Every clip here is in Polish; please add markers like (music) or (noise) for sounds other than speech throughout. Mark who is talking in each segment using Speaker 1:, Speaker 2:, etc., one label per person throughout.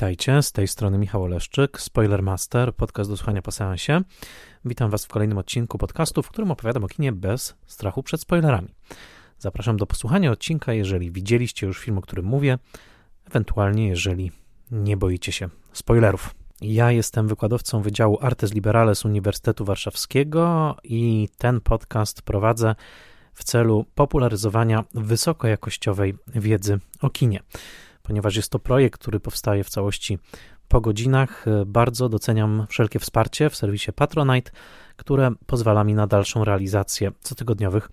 Speaker 1: Witajcie, z tej strony Michał Oleszczyk, Spoilermaster, podcast do słuchania po seansie. Witam Was w kolejnym odcinku podcastu, w którym opowiadam o kinie bez strachu przed spoilerami. Zapraszam do posłuchania odcinka, jeżeli widzieliście już film, o którym mówię, ewentualnie jeżeli nie boicie się spoilerów. Ja jestem wykładowcą Wydziału Artes Liberales Uniwersytetu Warszawskiego i ten podcast prowadzę w celu popularyzowania wysokojakościowej wiedzy o kinie ponieważ jest to projekt, który powstaje w całości po godzinach. Bardzo doceniam wszelkie wsparcie w serwisie Patronite, które pozwala mi na dalszą realizację cotygodniowych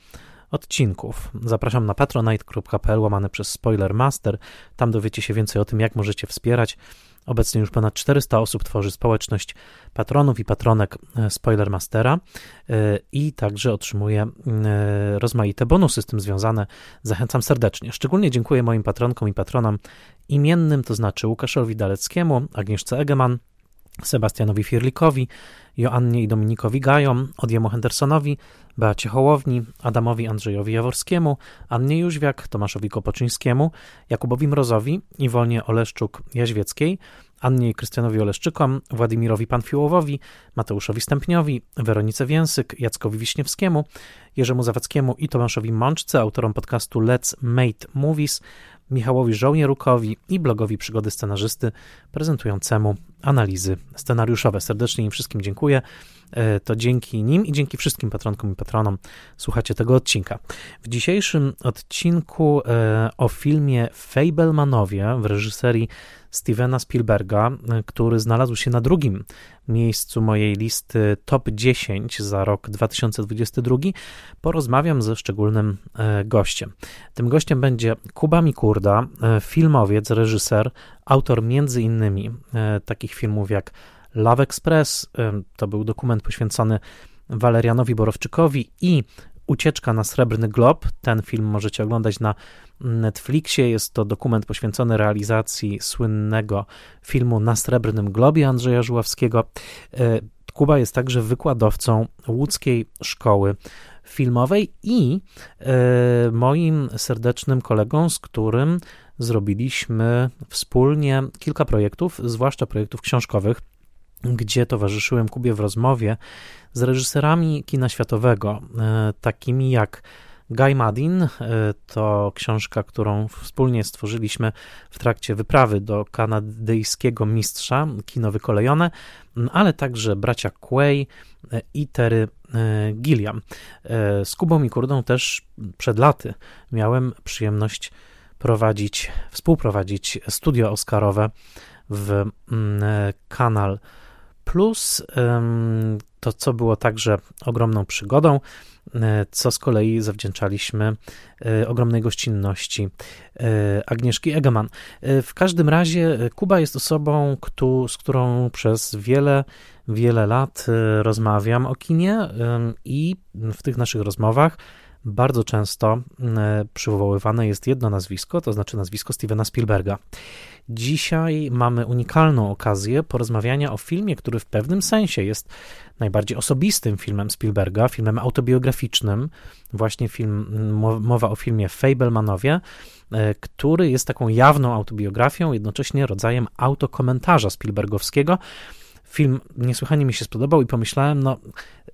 Speaker 1: odcinków. Zapraszam na patronite.pl łamane przez Spoilermaster. Tam dowiecie się więcej o tym, jak możecie wspierać Obecnie już ponad 400 osób tworzy społeczność patronów i patronek e, Spoilermastera e, i także otrzymuje e, rozmaite bonusy z tym związane. Zachęcam serdecznie. Szczególnie dziękuję moim patronkom i patronom imiennym, to znaczy Łukaszowi Daleckiemu, Agnieszce Egeman, Sebastianowi Firlikowi, Joannie i Dominikowi Gajom, Odjemu Hendersonowi, Beacie Hołowni, Adamowi Andrzejowi Jaworskiemu, Annie Jóźwiak, Tomaszowi Kopoczyńskiemu, Jakubowi Mrozowi, Iwonie Oleszczuk-Jaźwieckiej, Annie i Krystianowi Oleszczykom, Władimirowi Panfiłowowi, Mateuszowi Stępniowi, Weronice Więsyk, Jackowi Wiśniewskiemu, Jerzemu Zawackiemu i Tomaszowi Mączce, autorom podcastu Let's Mate Movies, Michałowi Żołnierukowi i blogowi Przygody Scenarzysty prezentującemu analizy scenariuszowe. Serdecznie im wszystkim dziękuję. E, to dzięki nim i dzięki wszystkim patronkom i patronom słuchacie tego odcinka. W dzisiejszym odcinku e, o filmie Fablemanowie w reżyserii Stevena Spielberga, e, który znalazł się na drugim miejscu mojej listy top 10 za rok 2022, porozmawiam ze szczególnym gościem. Tym gościem będzie Kuba Mikurda, filmowiec, reżyser, autor między innymi takich filmów jak Love Express. To był dokument poświęcony Walerianowi Borowczykowi i Ucieczka na Srebrny Glob. Ten film możecie oglądać na Netflixie. Jest to dokument poświęcony realizacji słynnego filmu Na Srebrnym Globie Andrzeja Żuławskiego. E, Kuba jest także wykładowcą łódzkiej szkoły filmowej i e, moim serdecznym kolegą, z którym zrobiliśmy wspólnie kilka projektów, zwłaszcza projektów książkowych gdzie towarzyszyłem Kubie w rozmowie z reżyserami kina światowego, e, takimi jak Guy Madin, e, to książka, którą wspólnie stworzyliśmy w trakcie wyprawy do kanadyjskiego mistrza, kino wykolejone, ale także bracia Quay e, i Terry Gilliam. Z Kubą i Kurdą też przed laty miałem przyjemność prowadzić, współprowadzić studio Oscarowe w kanal plus to, co było także ogromną przygodą, e, co z kolei zawdzięczaliśmy e, ogromnej gościnności e, Agnieszki Egeman. W każdym razie Kuba jest osobą, z którą przez wiele, wiele lat rozmawiam o kinie i w tych naszych rozmowach bardzo często przywoływane jest jedno nazwisko, to znaczy nazwisko Stevena Spielberga. Dzisiaj mamy unikalną okazję porozmawiania o filmie, który w pewnym sensie jest najbardziej osobistym filmem Spielberga, filmem autobiograficznym. Właśnie film, mowa o filmie Fablemanowie, e, który jest taką jawną autobiografią, jednocześnie rodzajem autokomentarza Spielbergowskiego. Film niesłychanie mi się spodobał i pomyślałem, no,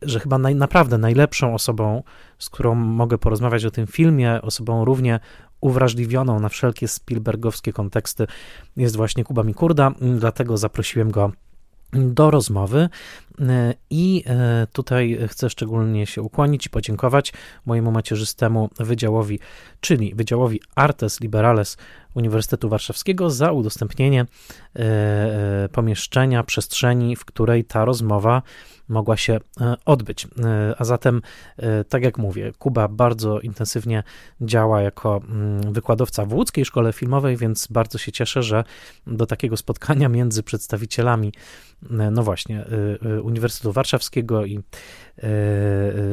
Speaker 1: że chyba naj, naprawdę najlepszą osobą, z którą mogę porozmawiać o tym filmie, osobą równie uwrażliwioną na wszelkie Spielbergowskie konteksty jest właśnie Kuba Mikurda, dlatego zaprosiłem go do rozmowy. I e, tutaj chcę szczególnie się ukłonić i podziękować mojemu macierzystemu wydziałowi, czyli Wydziałowi Artes Liberales Uniwersytetu Warszawskiego za udostępnienie e, e, pomieszczenia, przestrzeni, w której ta rozmowa mogła się e, odbyć. E, a zatem, e, tak jak mówię, Kuba bardzo intensywnie działa jako mm, wykładowca w łódzkiej szkole filmowej, więc bardzo się cieszę, że do takiego spotkania między przedstawicielami, no właśnie, Uniwersytetu Warszawskiego i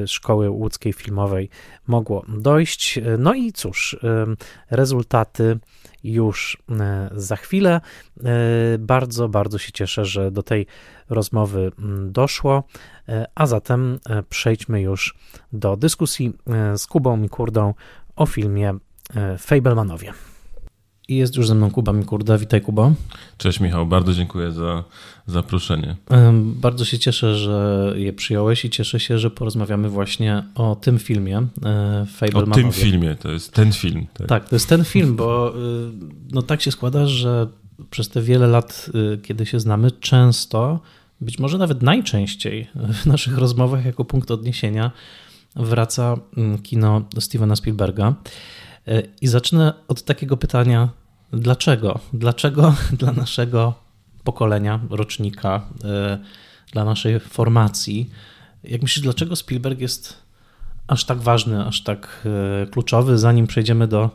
Speaker 1: Szkoły Łódzkiej Filmowej mogło dojść. No i cóż, rezultaty już za chwilę. Bardzo, bardzo się cieszę, że do tej rozmowy mm, doszło, e, a zatem przejdźmy już do dyskusji z Kubą i Kurdą o filmie Fablemanowie. i jest już ze mną Kuba Mikurda. Witaj Kuba.
Speaker 2: Cześć Michał, bardzo dziękuję za zaproszenie.
Speaker 1: Bardzo się cieszę, że je przyjąłeś i cieszę się, że porozmawiamy właśnie o tym filmie e,
Speaker 2: Fablemanowie. O tym filmie, to jest ten film.
Speaker 1: Tak, tak to jest ten film, bo no tak się składa, że przez te wiele lat, kiedy się znamy, często, być może nawet najczęściej w naszych rozmowach jako punkt odniesienia wraca mm, kino Stevena Spielberga. I zacznę od takiego pytania: dlaczego? Dlaczego (laughs) dla naszego pokolenia, rocznika, e, dla naszej formacji, jak myślisz, dlaczego Spielberg jest aż tak ważny, aż tak e, kluczowy, zanim przejdziemy do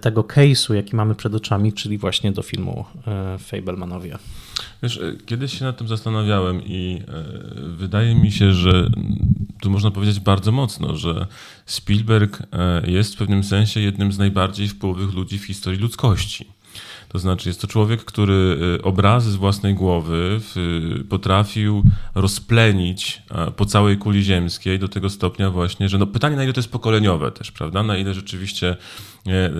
Speaker 1: tego case'u, jaki mamy przed oczami, czyli właśnie do filmu Fablemanowie?
Speaker 2: Wiesz, e, kiedyś się nad tym zastanawiałem i e, wydaje mi się, że tu można powiedzieć bardzo mocno, że Spielberg e, jest w pewnym sensie jednym z najbardziej wpływowych ludzi w historii ludzkości. To znaczy, jest to człowiek, który obrazy z własnej głowy potrafił rozplenić po całej kuli ziemskiej do tego stopnia właśnie, że no pytanie na ile to jest pokoleniowe też, prawda? Na ile rzeczywiście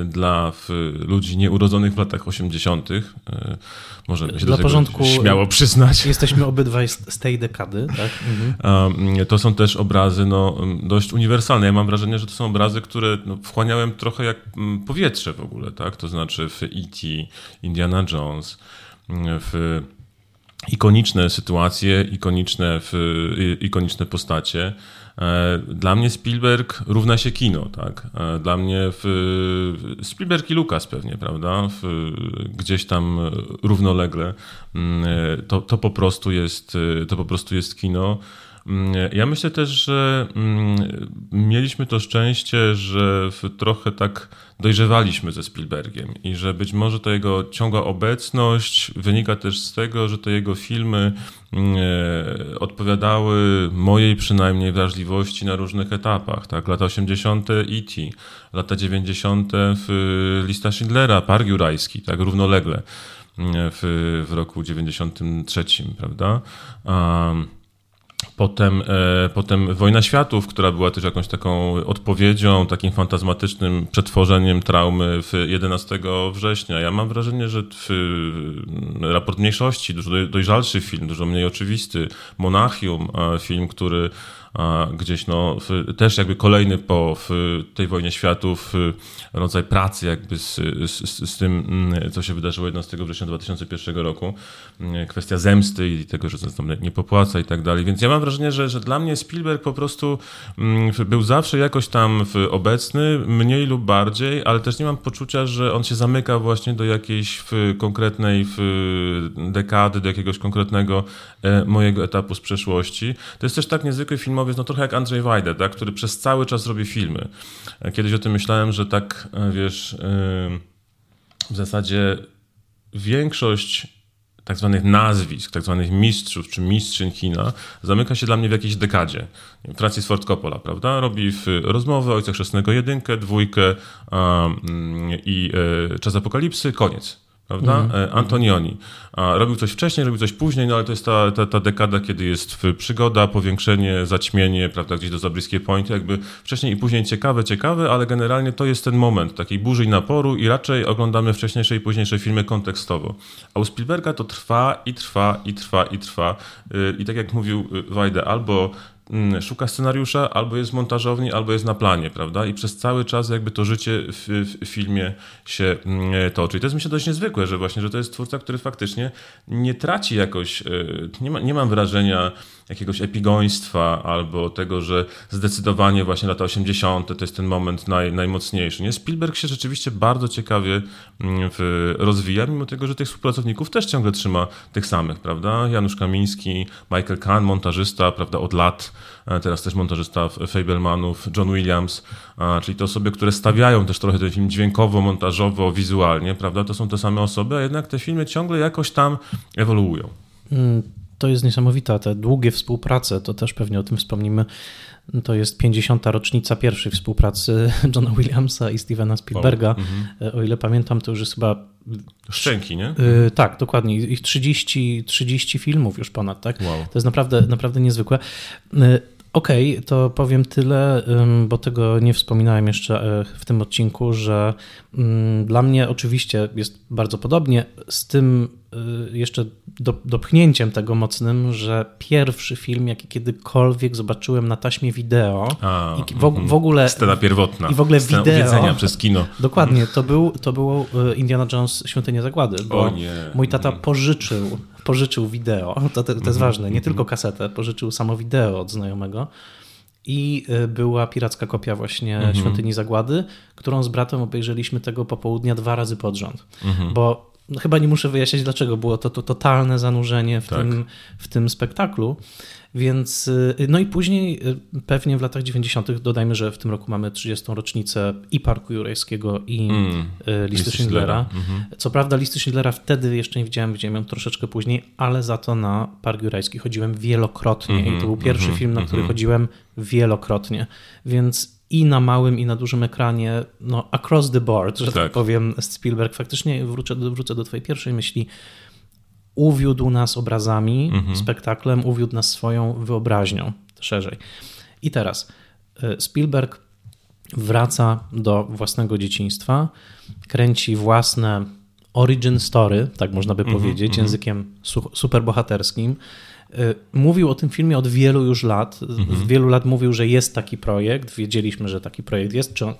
Speaker 2: dla ludzi nieurodzonych w latach 80. Możemy się Dla do porządku, śmiało przyznać.
Speaker 1: Jesteśmy obydwaj z tej dekady, tak?
Speaker 2: Mhm. To są też obrazy no, dość uniwersalne. Ja mam wrażenie, że to są obrazy, które no, wchłaniałem trochę jak powietrze w ogóle, tak? To znaczy w E.T., Indiana Jones, w ikoniczne sytuacje, ikoniczne, w, ikoniczne postacie. E, dla mnie Spielberg równa się kino, tak? E, dla mnie w, Spielberg i Lucas pewnie, prawda? W, gdzieś tam równolegle. Mm, e, to, to, po prostu jest, to po prostu jest kino. Mm, ja myślę też, że mm, mieliśmy to szczęście, że trochę tak dojrzewaliśmy ze Spielbergiem i że być może ta jego ciągła obecność wynika też z tego, że te jego filmy mm, e, odpowiadały mojej przynajmniej wrażliwości na różnych etapach. Tak? Lata 80. E.T., lata 90. w Lista Schindlera, Park Jurajski, tak równolegle w, w roku 93, prawda? Um, Potem, e, potem Wojna Światów, która była też jakąś taką odpowiedzią, takim fantazmatycznym przetworzeniem traumy w 11 września. Ja mam wrażenie, że raport mniejszości, dużo dojrzalszy film, dużo mniej oczywisty, Monachium, film, który gdzieś no, też jakby kolejny po tej wojnie światów rodzaj pracy jakby z, z, z, tym, mm, co się wydarzyło 11 września 2001 roku. Mm, kwestia zemsty i tego, że tam nie popłaca i tak dalej. Więc ja mam wrażenie, że, że dla mnie Spielberg po prostu mm, był zawsze jakoś tam obecny, mniej lub bardziej, ale też nie mam poczucia, że on się zamyka właśnie do jakiejś konkretnej dekady, do jakiegoś konkretnego e, mojego etapu z przeszłości. To jest też tak niezwykły film filmowiec, no trochę jak Andrzej Wajda, tak, który przez cały czas robi filmy. Kiedyś o tym myślałem, że tak, e, wiesz, w zasadzie większość tak zwanych nazwisk, tak zwanych mistrzów czy mistrzyń kina zamyka się dla mnie w jakiejś dekadzie. Francis Ford Coppola, prawda? Robi w rozmowę Ojca Chrzestnego jedynkę, dwójkę um, i e, Czas Apokalipsy, koniec prawda? Mm. Antonioni. Robił coś wcześniej, robił coś później, no ale to jest ta, ta, ta dekada, kiedy jest przygoda, powiększenie, zaćmienie, prawda, gdzieś do zabliskie pointy, jakby wcześniej i później ciekawe, ciekawe, ale generalnie to jest ten moment takiej burzy i naporu i raczej oglądamy wcześniejsze i późniejsze filmy kontekstowo. A u Spielberga to trwa i trwa i trwa i trwa y, i tak jak mówił y, Wajda, albo szuka scenariusza, albo jest w montażowni, albo jest na planie, prawda? I przez cały czas jakby to życie w, w filmie się mm, toczy. I to jest mi się dość niezwykłe, że właśnie, że to jest twórca, który faktycznie nie traci jakoś, e, nie, ma, nie mam wrażenia jakiegoś epigoństwa albo tego, że zdecydowanie właśnie lata 80. to jest ten moment naj, najmocniejszy. Nie? Spielberg się rzeczywiście bardzo ciekawie mm, rozwija, mimo tego, że tych współpracowników też ciągle trzyma tych samych, prawda? Janusz Kamiński, Michael Kahn, montażysta, prawda, od lat, teraz też montażysta Fablemanów, John Williams, czyli te osoby, które stawiają też trochę ten film dźwiękowo, montażowo, wizualnie, prawda? To są te same osoby, a jednak te filmy ciągle jakoś tam ewoluują.
Speaker 1: To jest niesamowite. Te długie współprace, to też pewnie o tym wspomnimy. To jest 50. rocznica pierwszej współpracy (laughs) Johna Williamsa i Stevena Spielberga. O, mm-hmm. o ile pamiętam, to już jest chyba.
Speaker 2: Szczęki, nie?
Speaker 1: Yy, tak, dokładnie. Ich 30, 30 filmów już ponad, tak? Wow. To jest naprawdę, naprawdę niezwykłe. Yy, Okej, okay, to powiem tyle, bo tego nie wspominałem jeszcze e, w tym odcinku, że mm, dla mnie oczywiście jest bardzo podobnie z tym e, jeszcze dopchnięciem tego mocnym, że pierwszy film, jaki kiedykolwiek zobaczyłem na taśmie wideo
Speaker 2: A, i w, w, ogóle... Scena pierwotna.
Speaker 1: I w ogóle
Speaker 2: Scena
Speaker 1: wideo...
Speaker 2: przez kino.
Speaker 1: Dokładnie, to, był, to było e, Indiana Jones Świątynia Zagłady, bo mój tata mhm. pożyczył pożyczył wideo, (laughs) to, to, to jest mhm, ważne, nie mhm. tylko kasetę, pożyczył samo wideo od znajomego. I y, była piracka kopia właśnie mhm. Świątyni Zagłady, którą z bratem obejrzeliśmy tego popołudnia dwa razy pod rząd. Mhm. Bo no, chyba nie muszę wyjaśniać dlaczego, było to, to totalne zanurzenie w, tak. tym, w tym spektaklu. Więc, y, no i później y, pewnie w latach 90. dodajmy, że w tym roku mamy 30. rocznicę i Parku Jurajskiego i mm, Listy Schindlera. Mhm. Co prawda listy Schindlera wtedy jeszcze nie widziałem, widziałem ją troszeczkę później, ale za to na Park Jurajski chodziłem wielokrotnie mm -hmm, i to był pierwszy mm -hmm, film, na który -hmm. chodziłem wielokrotnie. Więc i na małym, i na dużym ekranie, no across the board, że tak, tak powiem, Spielberg, faktycznie wrócę, wrócę do twojej pierwszej myśli, uwiódł nas obrazami, mhm. spektaklem, uwiódł nas swoją wyobraźnią szerzej. I teraz y, Spielberg wraca do własnego dzieciństwa, kręci własne origin story, tak można by mhm, powiedzieć, mhm. językiem superbohaterskim. Y, mówił o tym filmie od wielu już lat. Mhm. Wielu lat mówił, że jest taki projekt. Wiedzieliśmy, że taki projekt jest. Czy on,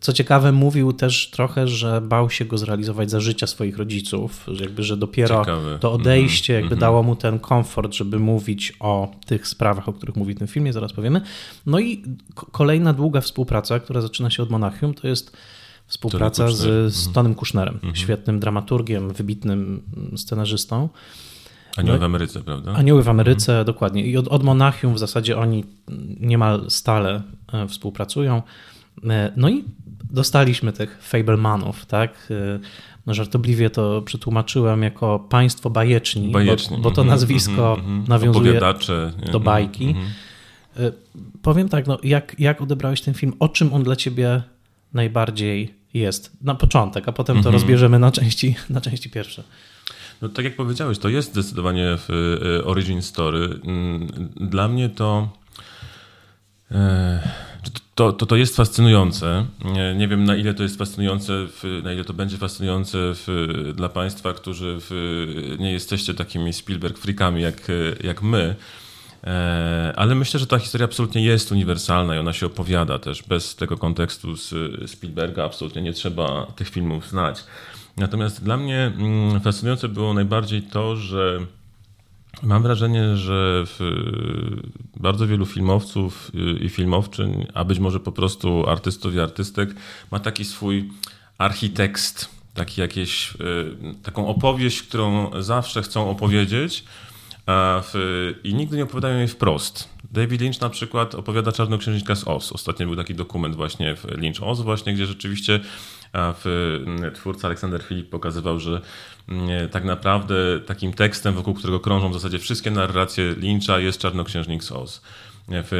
Speaker 1: co ciekawe, mówił też trochę, że bał się go zrealizować za życia swoich rodziców, że jakby, że dopiero Ciekawe. to odejście mm -hmm. jakby dało mu ten komfort, żeby mówić o tych sprawach, o których mówi w tym filmie, zaraz powiemy. No i kolejna długa współpraca, która zaczyna się od Monachium, to jest współpraca z, z Tonym Kushnerem, mm -hmm. świetnym dramaturgiem, wybitnym scenarzystą.
Speaker 2: Anioły no w Ameryce, prawda?
Speaker 1: Anioły w Ameryce, mhm. dokładnie. I od, od Monachium w zasadzie oni niemal stale e, współpracują. E, no i dostaliśmy tych Fablemanów, tak? Y, no, żartobliwie to przetłumaczyłem jako państwo bajeczni,
Speaker 2: bajeczni.
Speaker 1: Bo, bo, to mhm, nazwisko mm -hmm. nawiązuje do bajki. Mm -hmm. Powiem tak, no, jak, jak odebrałeś ten film? O czym on dla ciebie najbardziej jest? Na początek, a potem to mm -hmm. rozbierzemy na części, na części pierwsze.
Speaker 2: No tak jak powiedziałeś, to jest zdecydowanie w origin story. Mm, dla mnie to... To, to, to jest fascynujące. Nie, nie, wiem, na ile to jest fascynujące, w, na ile to będzie fascynujące w, dla Państwa, którzy w, nie jesteście takimi Spielberg-frikami jak, jak my. E, ale myślę, że ta historia absolutnie jest uniwersalna i ona się opowiada też bez tego kontekstu z Spielberga. Absolutnie nie trzeba tych filmów znać. Natomiast dla mnie mm, fascynujące było najbardziej to, że Mam wrażenie, że bardzo wielu filmowców i filmowczyń, a być może po prostu artystów i artystek, ma taki swój architekst, taki jakieś, y, taką opowieść, którą zawsze chcą opowiedzieć i nigdy nie opowiadają jej wprost. David Lynch na przykład opowiada Czarnoksiężnika z Oz. Ostatnio był taki dokument właśnie w Lynch Oz właśnie, gdzie rzeczywiście twórca Aleksander Filip pokazywał, że tak naprawdę takim tekstem, wokół którego krążą w zasadzie wszystkie narracje Lyncha jest Czarnoksiężnik z Oz.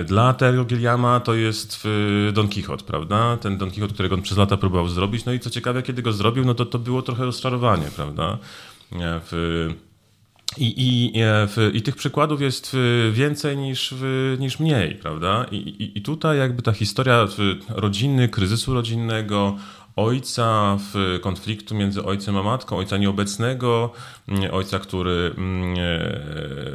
Speaker 2: Dla Terry Gilliama to jest Don Quixote, prawda? Ten Don Quixote, którego on przez lata próbował zrobić. No i co ciekawe, kiedy go zrobił, no to to było trochę rozczarowanie, prawda? W, i, i, I tych przykładów jest więcej niż, niż mniej, prawda? I, i, I tutaj jakby ta historia rodziny, kryzysu rodzinnego, ojca, w konfliktu między ojcem a matką, ojca nieobecnego, mm, ojca, który mm,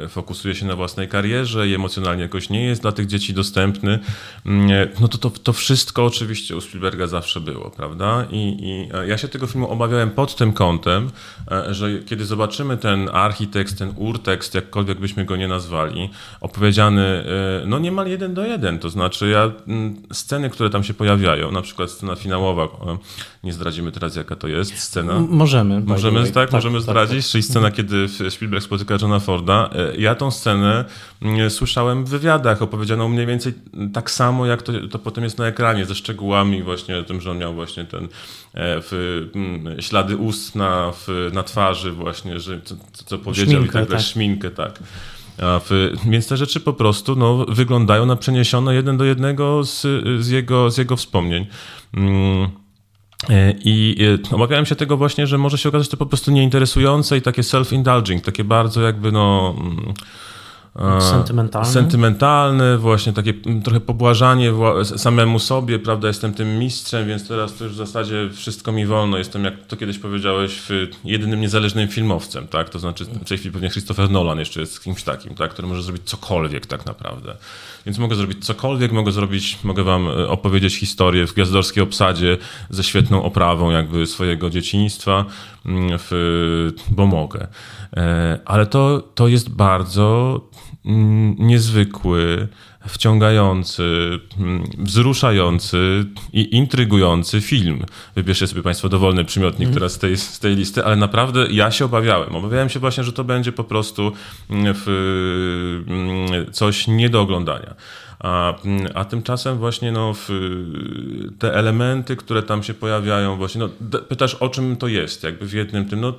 Speaker 2: e, fokusuje się na własnej karierze i emocjonalnie jakoś nie jest dla tych dzieci dostępny, mm, e, no to to, to wszystko oczywiście u Spielberga zawsze było, prawda? I, I ja się tego filmu obawiałem pod tym kątem, e, że kiedy zobaczymy ten architekst, ten urtekst, jakkolwiek byśmy go nie nazwali, opowiedziany no niemal jeden do jeden, to znaczy ja sceny, które tam się pojawiają, na przykład scena finałowa, nie zdradzimy teraz, jaka to jest scena. M
Speaker 1: możemy.
Speaker 2: Możemy, tak, tak, możemy tak, zdradzić, tak. czyli scena, kiedy Spielberg spotyka Johna Forda. E, ja tą scenę słyszałem w wywiadach, opowiedzianą mniej więcej tak samo, jak to, to potem jest na ekranie, ze szczegółami właśnie o tym, że on miał właśnie ten e, w, ślady ust na, w, na twarzy właśnie, że co, co powiedział szminkę, i tak dalej, szminkę, tak. W, więc te rzeczy po prostu no, wyglądają na przeniesione jeden do jednego z, z, jego, z jego wspomnień. Mm. E, I e, obawiałem się tego właśnie, że może się okazać to po prostu nieinteresujące i takie self-indulging, takie bardzo jakby no... Mm,
Speaker 1: Sentymentalny?
Speaker 2: Sentymentalny, właśnie takie trochę pobłażanie samemu sobie, prawda, jestem tym mistrzem, więc teraz to już w zasadzie wszystko mi wolno, jestem, jak to kiedyś powiedziałeś, jedynym niezależnym filmowcem, tak, to znaczy w tej chwili pewnie Christopher Nolan jeszcze jest kimś takim, tak, który może zrobić cokolwiek tak naprawdę. Więc mogę zrobić cokolwiek, mogę zrobić, mogę wam e, opowiedzieć historię w gwiazdorskiej obsadzie ze świetną oprawą jakby swojego dzieciństwa, mm, w, bo mogę. E, ale to, to jest bardzo mm, niezwykły, wciągający, mm, wzruszający i intrygujący film. Wybierzcie sobie Państwo dowolny przymiotnik mm. teraz z tej, z tej listy, ale naprawdę ja się obawiałem. Obawiałem się właśnie, że to będzie po prostu w, coś nie do oglądania. A, a tymczasem właśnie no, te elementy, które tam się pojawiają, właśnie no, pytasz o czym to jest, jakby w jednym tym, no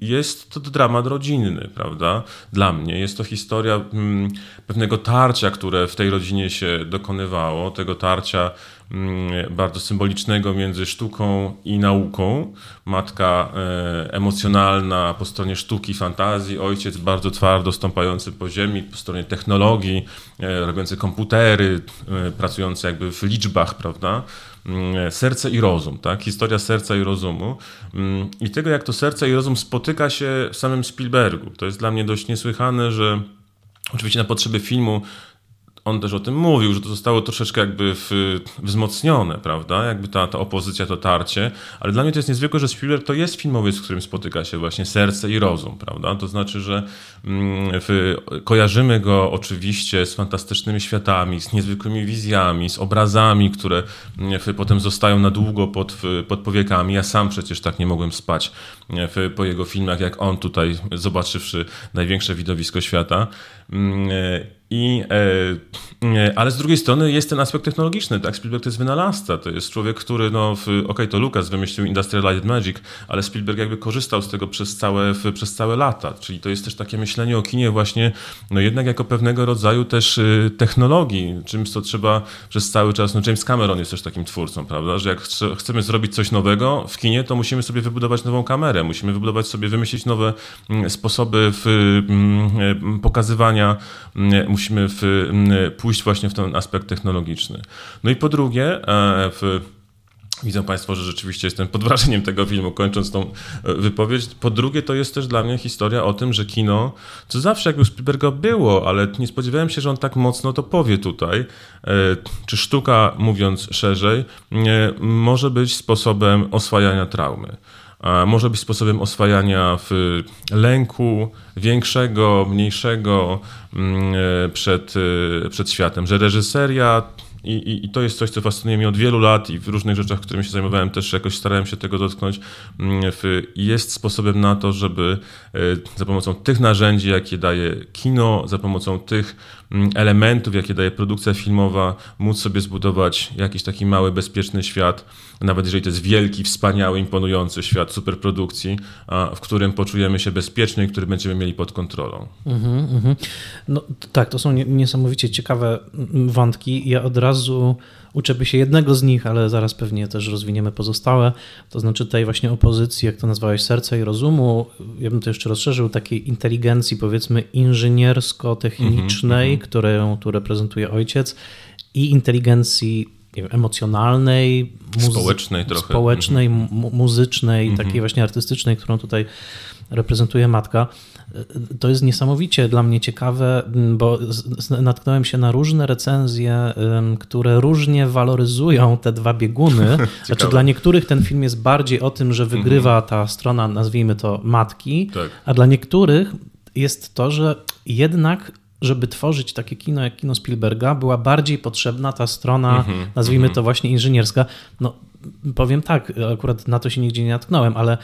Speaker 2: jest to dramat rodzinny, prawda? Dla mnie jest to historia mm, pewnego tarcia, które w tej rodzinie się dokonywało, tego tarcia bardzo symbolicznego między sztuką i nauką. Matka e, emocjonalna po stronie sztuki, fantazji, ojciec bardzo twardo stąpający po ziemi, po stronie technologii, e, robiący komputery, e, pracujący jakby w liczbach, prawda? Mm, serce i rozum, tak? Historia serca i rozumu. Mm, I tego, jak to serce i rozum spotyka się w samym Spielbergu. To jest dla mnie dość niesłychane, że oczywiście na potrzeby filmu on też o tym mówił, że to zostało troszeczkę jakby w, wzmocnione, prawda? Jakby ta, ta opozycja, to tarcie. Ale dla mnie to jest niezwykłe, że Spielberg to jest filmowiec, w którym spotyka się właśnie serce i rozum, prawda? To znaczy, że mm, w, kojarzymy go oczywiście z fantastycznymi światami, z niezwykłymi wizjami, z obrazami, które mm, w, potem zostają na długo pod, pod powiekami. Ja sam przecież tak nie mogłem spać w, po jego filmach, jak on tutaj, zobaczywszy największe widowisko świata. I, e, e, ale z drugiej strony jest ten aspekt technologiczny, tak? Spielberg to jest wynalazca, to jest człowiek, który, no, okej, okay, to Lucas wymyślił Industrial Light Magic, ale Spielberg jakby korzystał z tego przez całe, przez całe lata, czyli to jest też takie myślenie o kinie właśnie, no jednak jako pewnego rodzaju też y, technologii, czymś, co trzeba przez cały czas, no James Cameron jest też takim twórcą, prawda, że jak chcemy zrobić coś nowego w kinie, to musimy sobie wybudować nową kamerę, musimy wybudować sobie, wymyślić nowe mm, sposoby w, mm, pokazywania, mm, musimy w, pójść właśnie w ten aspekt technologiczny. No i po drugie, e, w, Widzą Państwo, że rzeczywiście jestem pod wrażeniem tego filmu, kończąc tą e, wypowiedź. Po drugie, to jest też dla mnie historia o tym, że kino, co zawsze jak u Spielberga było, ale nie spodziewałem się, że on tak mocno to powie tutaj, e, czy sztuka, mówiąc szerzej, może być sposobem oswajania traumy może być sposobem oswajania w lęku większego, mniejszego mm, e, przed, e, przed światem, że reżyseria i, i, I, to jest coś, co fascynuje mnie od wielu lat i w różnych rzeczach, którymi się zajmowałem, też jakoś starałem się tego dotknąć. Mm, jest sposobem na to, żeby e, za pomocą tych narzędzi, jakie daje kino, za pomocą tych elementów, jakie daje produkcja filmowa, móc sobie zbudować jakiś taki mały, bezpieczny świat, nawet jeżeli to jest wielki, wspaniały, imponujący świat superprodukcji, w którym poczujemy się bezpiecznie i który będziemy mieli pod kontrolą. Mm -hmm.
Speaker 1: No tak, to są niesamowicie ciekawe wątki. Ja od razu uczę się jednego z nich, ale zaraz pewnie też rozwiniemy pozostałe. To znaczy tej właśnie opozycji, jak to nazwałeś, serca i rozumu, ja bym to jeszcze rozszerzył, takiej inteligencji powiedzmy inżyniersko-technicznej, mm -hmm. którą tu reprezentuje ojciec i inteligencji wiem, emocjonalnej,
Speaker 2: społecznej trochę.
Speaker 1: Społecznej, mm -hmm. muzycznej, mm -hmm. takiej właśnie artystycznej, którą tutaj reprezentuje matka. To jest niesamowicie dla mnie ciekawe, bo natknąłem się na różne recenzje, które różnie waloryzują te dwa bieguny. (laughs) znaczy, dla niektórych ten film jest bardziej o tym, że wygrywa mhm. ta strona, nazwijmy to matki, tak. a dla niektórych jest to, że jednak żeby tworzyć takie kino jak kino Spielberga, była bardziej potrzebna ta strona, mm-hmm, nazwijmy mm-hmm. to właśnie inżynierska. No, powiem tak, akurat na to się nigdzie nie natknąłem, ale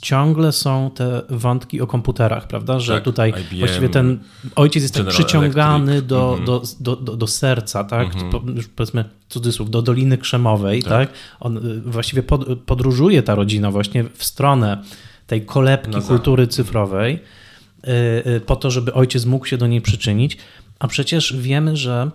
Speaker 1: ciągle są te wątki o komputerach, prawda? Że tak, tutaj IBM, właściwie ten ojciec jest tak przyciągany do, mm -hmm. do, do, do, serca, tak? Mm -hmm. Już powiedzmy cudzysłów, do Doliny Krzemowej, tak? tak? On y, właściwie pod, podróżuje ta rodzina właśnie w stronę tej kolebki kultury cyfrowej y, y, po to, żeby ojciec mógł się do niej przyczynić, a przecież wiemy, że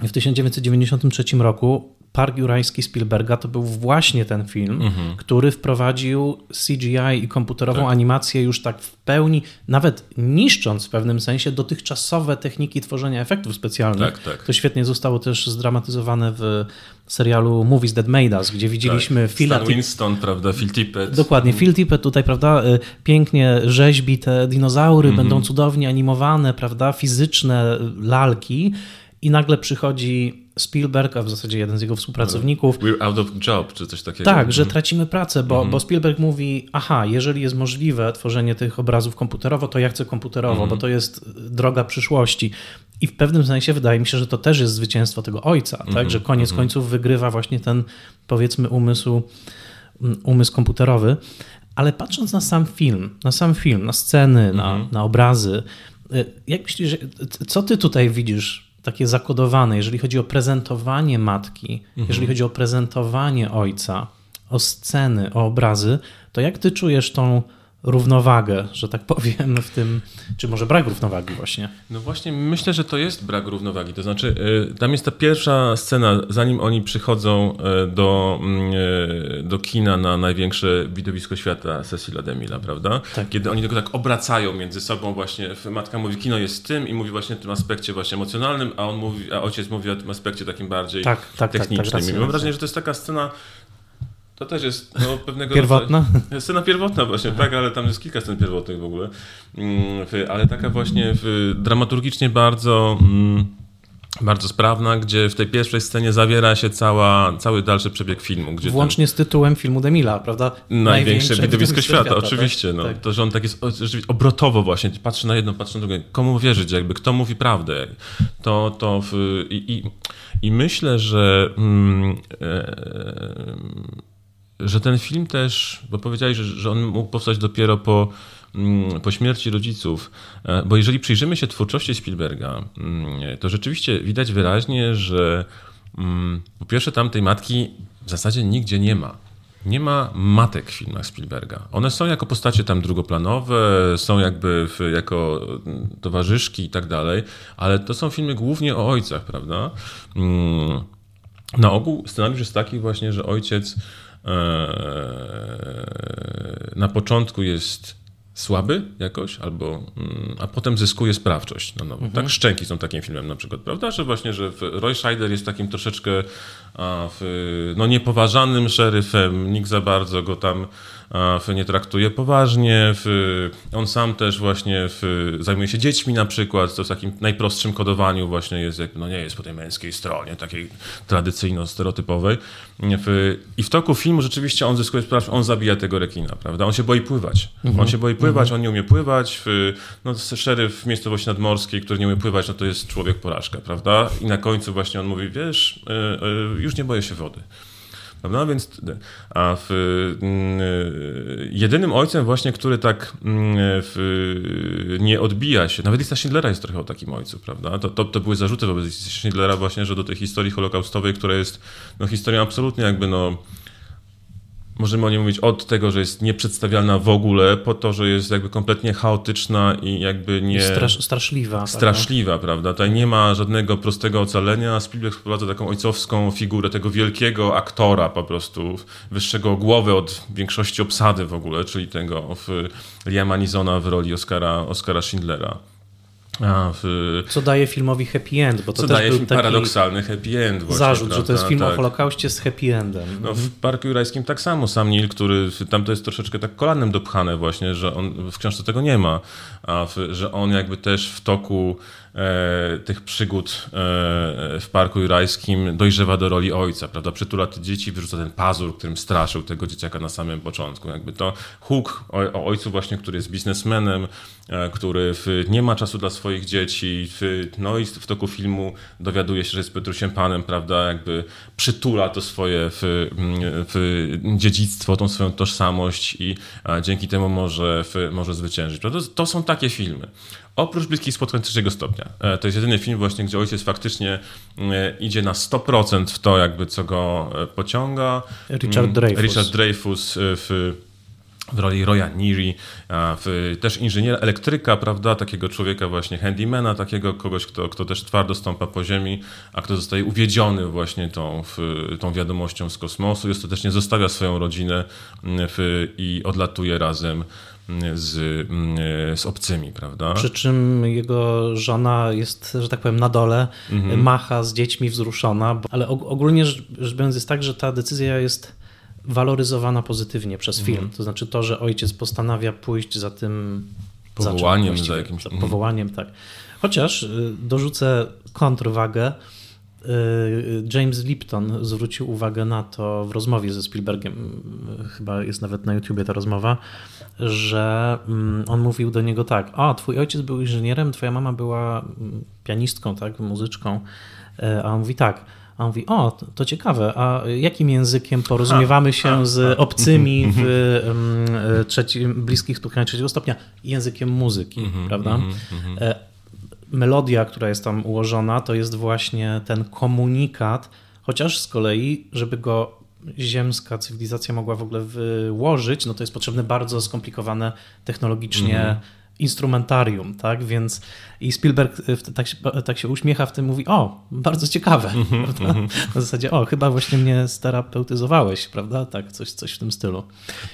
Speaker 1: w 1993 roku Park Jurajski Spielberga to był właśnie ten film, mhm. który wprowadził CGI i komputerową tak. animację już tak w pełni, nawet niszcząc w pewnym sensie dotychczasowe techniki tworzenia efektów specjalnych. Tak, tak. To świetnie zostało też zdramatyzowane w serialu Movies That Made Us, gdzie widzieliśmy
Speaker 2: tak. Phila... Stan Winston, prawda, Phil Tippett.
Speaker 1: Dokładnie, Phil Tippett tutaj, prawda, y, pięknie rzeźbi te dinozaury, -hmm. będą cudownie animowane, prawda, fizyczne lalki i nagle przychodzi Spielberg, a w zasadzie jeden z jego współpracowników.
Speaker 2: We're out of job, czy coś takiego.
Speaker 1: Tak, że tracimy pracę, bo, mm -hmm. bo Spielberg mówi, aha, jeżeli jest możliwe tworzenie tych obrazów komputerowo, to ja chcę komputerowo, mm -hmm. bo to jest droga przyszłości. I w pewnym sensie wydaje mi się, że to też jest zwycięstwo tego ojca, mm -hmm. tak? że koniec mhm. końców wygrywa właśnie ten, powiedzmy, umysł, mm, umysł komputerowy. Ale patrząc na sam film, na sam film, na sceny, na, mhm. na obrazy, y, jak myślisz, co ty tutaj widzisz takie zakodowane, jeżeli chodzi o prezentowanie matki, mhm. jeżeli chodzi o prezentowanie ojca, o sceny, o obrazy, to jak ty czujesz tą równowagę, że tak powiem, w tym, czy może brak równowagi właśnie?
Speaker 2: No właśnie, myślę, że to jest brak równowagi. To znaczy, y, tam jest ta pierwsza scena, zanim oni przychodzą y, do, y, do kina na największe widowisko świata Cecila Demila, prawda? Tak. Kiedy oni tylko tak obracają między sobą właśnie, matka mówi, kino jest tym i mówi właśnie o tym aspekcie właśnie emocjonalnym, a on mówi, a ojciec mówi o tym aspekcie takim bardziej tak, tak, tak technicznym. Tak, tak, Mam wrażenie, że to jest taka scena to też jest no, pewnego
Speaker 1: Pierwotna?
Speaker 2: Rodzaju, scena pierwotna właśnie, Aha. tak, ale tam jest kilka scen pierwotnych w ogóle. Mm, ale taka właśnie dramaturgicznie bardzo... Mm, bardzo sprawna, gdzie w tej pierwszej scenie zawiera się cała, cały dalszy przebieg filmu. Gdzie
Speaker 1: Włącznie z tytułem filmu Demila, prawda?
Speaker 2: Największe widowisko świata, świata, oczywiście. Tak? No. Tak. To, że on tak jest obrotowo właśnie, patrzy na jedno, patrzy na drugie. Komu wierzyć, jakby, kto mówi prawdę. To, to w, i, i, i myślę, że mm, e, że ten film też, bo powiedziałeś, że, że on mógł powstać dopiero po, mm, po śmierci rodziców, e, bo jeżeli przyjrzymy się twórczości Spielberga, mm, to rzeczywiście widać wyraźnie, że mm, po pierwsze tam tej matki w zasadzie nigdzie nie ma. Nie ma matek w filmach Spielberga. One są jako postacie tam drugoplanowe, są jakby w, jako towarzyszki i tak dalej, ale to są filmy głównie o ojcach, prawda? Na ogół scenariusz jest taki właśnie, że ojciec na początku jest słaby jakoś, albo, mm, a potem zyskuje sprawczość na nowo. Mhm. Tak, Szczęki są takim filmem na przykład, prawda? Że właśnie, że Roy Scheider jest takim troszeczkę a, w, no, niepoważanym szeryfem, nikt za bardzo go tam nie traktuje poważnie. On sam też właśnie zajmuje się dziećmi na przykład, to w takim najprostszym kodowaniu właśnie jest, no nie jest po tej męskiej stronie, takiej tradycyjno-stereotypowej. I w toku filmu rzeczywiście on zyskuje sprawę, on zabija tego rekina, prawda? On się boi pływać. Mhm. On się boi pływać, mhm. on nie umie pływać. No, szeryf w miejscowości nadmorskiej, który nie umie pływać, no to jest człowiek porażka, prawda? I na końcu właśnie on mówi, wiesz, e, e, już nie boję się wody. Prawda? Więc a w, y, jedynym ojcem właśnie, który tak mm, nie odbija się, nawet lista Schindlera jest trochę o takim ojcu, prawda? To, to, to były zarzuty wobec Schindlera właśnie, że do tej historii holokaustowej, która jest no, historią absolutnie jakby no możemy o niej mówić od tego, że jest nieprzedstawialna w ogóle, po to, że jest jakby kompletnie chaotyczna i jakby nie...
Speaker 1: Strasz, straszliwa. Tak,
Speaker 2: straszliwa, tak, prawda? Tutaj nie ma żadnego prostego ocalenia. Spielberg wprowadza taką ojcowską figurę tego wielkiego aktora po prostu, wyższego głowy od większości obsady w ogóle, czyli tego w Liama Nizona w roli Oscara, Oscara Schindlera.
Speaker 1: W... Co daje filmowi happy end, bo to
Speaker 2: Co
Speaker 1: też
Speaker 2: daje
Speaker 1: był taki
Speaker 2: paradoksalny happy end. Właśnie,
Speaker 1: zarzut,
Speaker 2: prawda?
Speaker 1: że to jest film tak. o Holokauście z happy endem.
Speaker 2: No, w Parku Jurajskim tak samo. Sam Nil, który tam to jest troszeczkę tak kolanem dopchane właśnie, że on w książce tego nie ma, a w, że on jakby też w toku e, tych przygód e, w Parku Jurajskim dojrzewa do roli ojca, prawda? Przytula te dzieci, wyrzuca ten pazur, którym straszył tego dzieciaka na samym początku. Jakby to huk o, o ojcu właśnie, który jest biznesmenem, który w, nie ma czasu dla swoich dzieci, no i w toku filmu dowiaduje się, że jest Petrusiem Panem, prawda? Jakby przytula to swoje w, w dziedzictwo, tą swoją tożsamość i dzięki temu może, może zwyciężyć. Prawda? To są takie filmy. Oprócz Bliskich Spotkań trzeciego stopnia. E, to jest jedyny film właśnie, gdzie ojciec faktycznie e, idzie na 100% w to, jakby co go e, pociąga.
Speaker 1: Richard mm, Dreyfus.
Speaker 2: Richard Dreyfus w w roli Roya w, też inżyniera elektryka, prawda, takiego człowieka właśnie handymana, takiego kogoś, kto, kto też twardo stąpa po ziemi, a kto zostaje uwiedziony właśnie tą, w, tą wiadomością z kosmosu i ostatecznie zostawia swoją rodzinę w, i odlatuje razem z, z obcymi, prawda?
Speaker 1: Przy czym jego żona jest, że tak powiem, na dole, mhm. macha z dziećmi wzruszona, ale ogólnie rzecz biorąc jest tak, że ta decyzja jest waloryzowana pozytywnie przez mhm. film. To znaczy to, że ojciec postanawia pójść za tym
Speaker 2: powołaniem, za, za jakimś
Speaker 1: za powołaniem, tak. Chociaż y, dorzucę kontrwagę. Y, James Lipton zwrócił uwagę na to w rozmowie ze Spielbergiem, y, chyba jest nawet na YouTubie ta rozmowa, że mm, on mówił do niego tak: O, twój ojciec był inżynierem, twoja mama była mm, pianistką, tak, muzyczką. A on mówi tak a on mówi, o, to, to ciekawe, a jakim językiem porozumiewamy się z obcymi w um, trzecim, bliskich spotkaniach trzeciego stopnia? Językiem muzyki, mhm, prawda? Mhm, mhm. E, melodia, która jest tam ułożona, to jest właśnie ten komunikat, chociaż z kolei, żeby go ziemska cywilizacja mogła w ogóle wyłożyć, no to jest potrzebne bardzo skomplikowane technologicznie instrumentarium, tak? Więc i Spielberg y, tak się, tak się uśmiecha w tym, mówi: O, bardzo ciekawe, mm -hmm. Na zasadzie, o, chyba właśnie mnie sterapeutyzowałeś, prawda? Tak, coś, coś w tym stylu.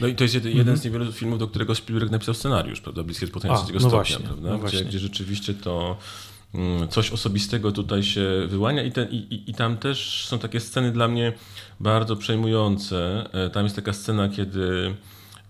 Speaker 2: No i to jest jeden, mm -hmm. z niewielu filmów, do którego Spielberg napisał scenariusz, prawda? Bliskie spotkanie trzeciego no stopnia, właśnie, prawda? No gdzie, gdzie rzeczywiście to mm, coś osobistego tutaj się wyłania i, ten, i, i, tam też są takie sceny dla mnie bardzo przejmujące. E, tam jest taka scena, kiedy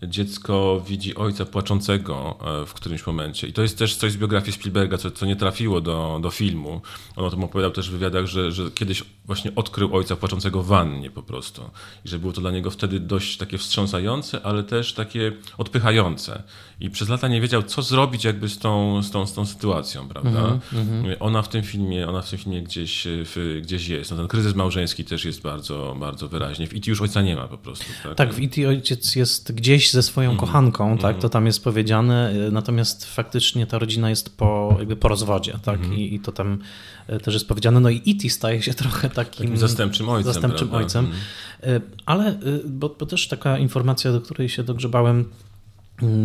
Speaker 2: dziecko widzi ojca płaczącego e, w którymś momencie. I to jest też coś z biografii Spielberga, co, co nie trafiło do, do filmu. On o tym opowiadał też w wywiadach, że, że kiedyś właśnie odkrył ojca płaczącego w wannie po prostu. I że było to dla niego wtedy dość takie wstrząsające, ale też takie odpychające. I przez lata nie wiedział, co zrobić jakby z tą, z tą, z tą sytuacją, prawda? Mm -hmm. Ona w tym filmie, ona w tym filmie gdzieś, w, gdzieś jest. No ten kryzys małżeński też jest bardzo, bardzo wyraźnie. W IT już ojca nie ma po prostu.
Speaker 1: Tak, tak w IT ojciec jest gdzieś ze swoją mm -hmm. kochanką, tak? Mm -hmm. To tam jest powiedziane. Natomiast faktycznie ta rodzina jest po, jakby po rozwodzie, tak? Mhm. I, I, to tam e, też jest powiedziane. No i IT staje się (laughs) trochę takim, takim
Speaker 2: zastępczym ojcem.
Speaker 1: Zastępczym ojcem. Mhm. E, ale, bo, bo też taka informacja, do której się dogrzebałem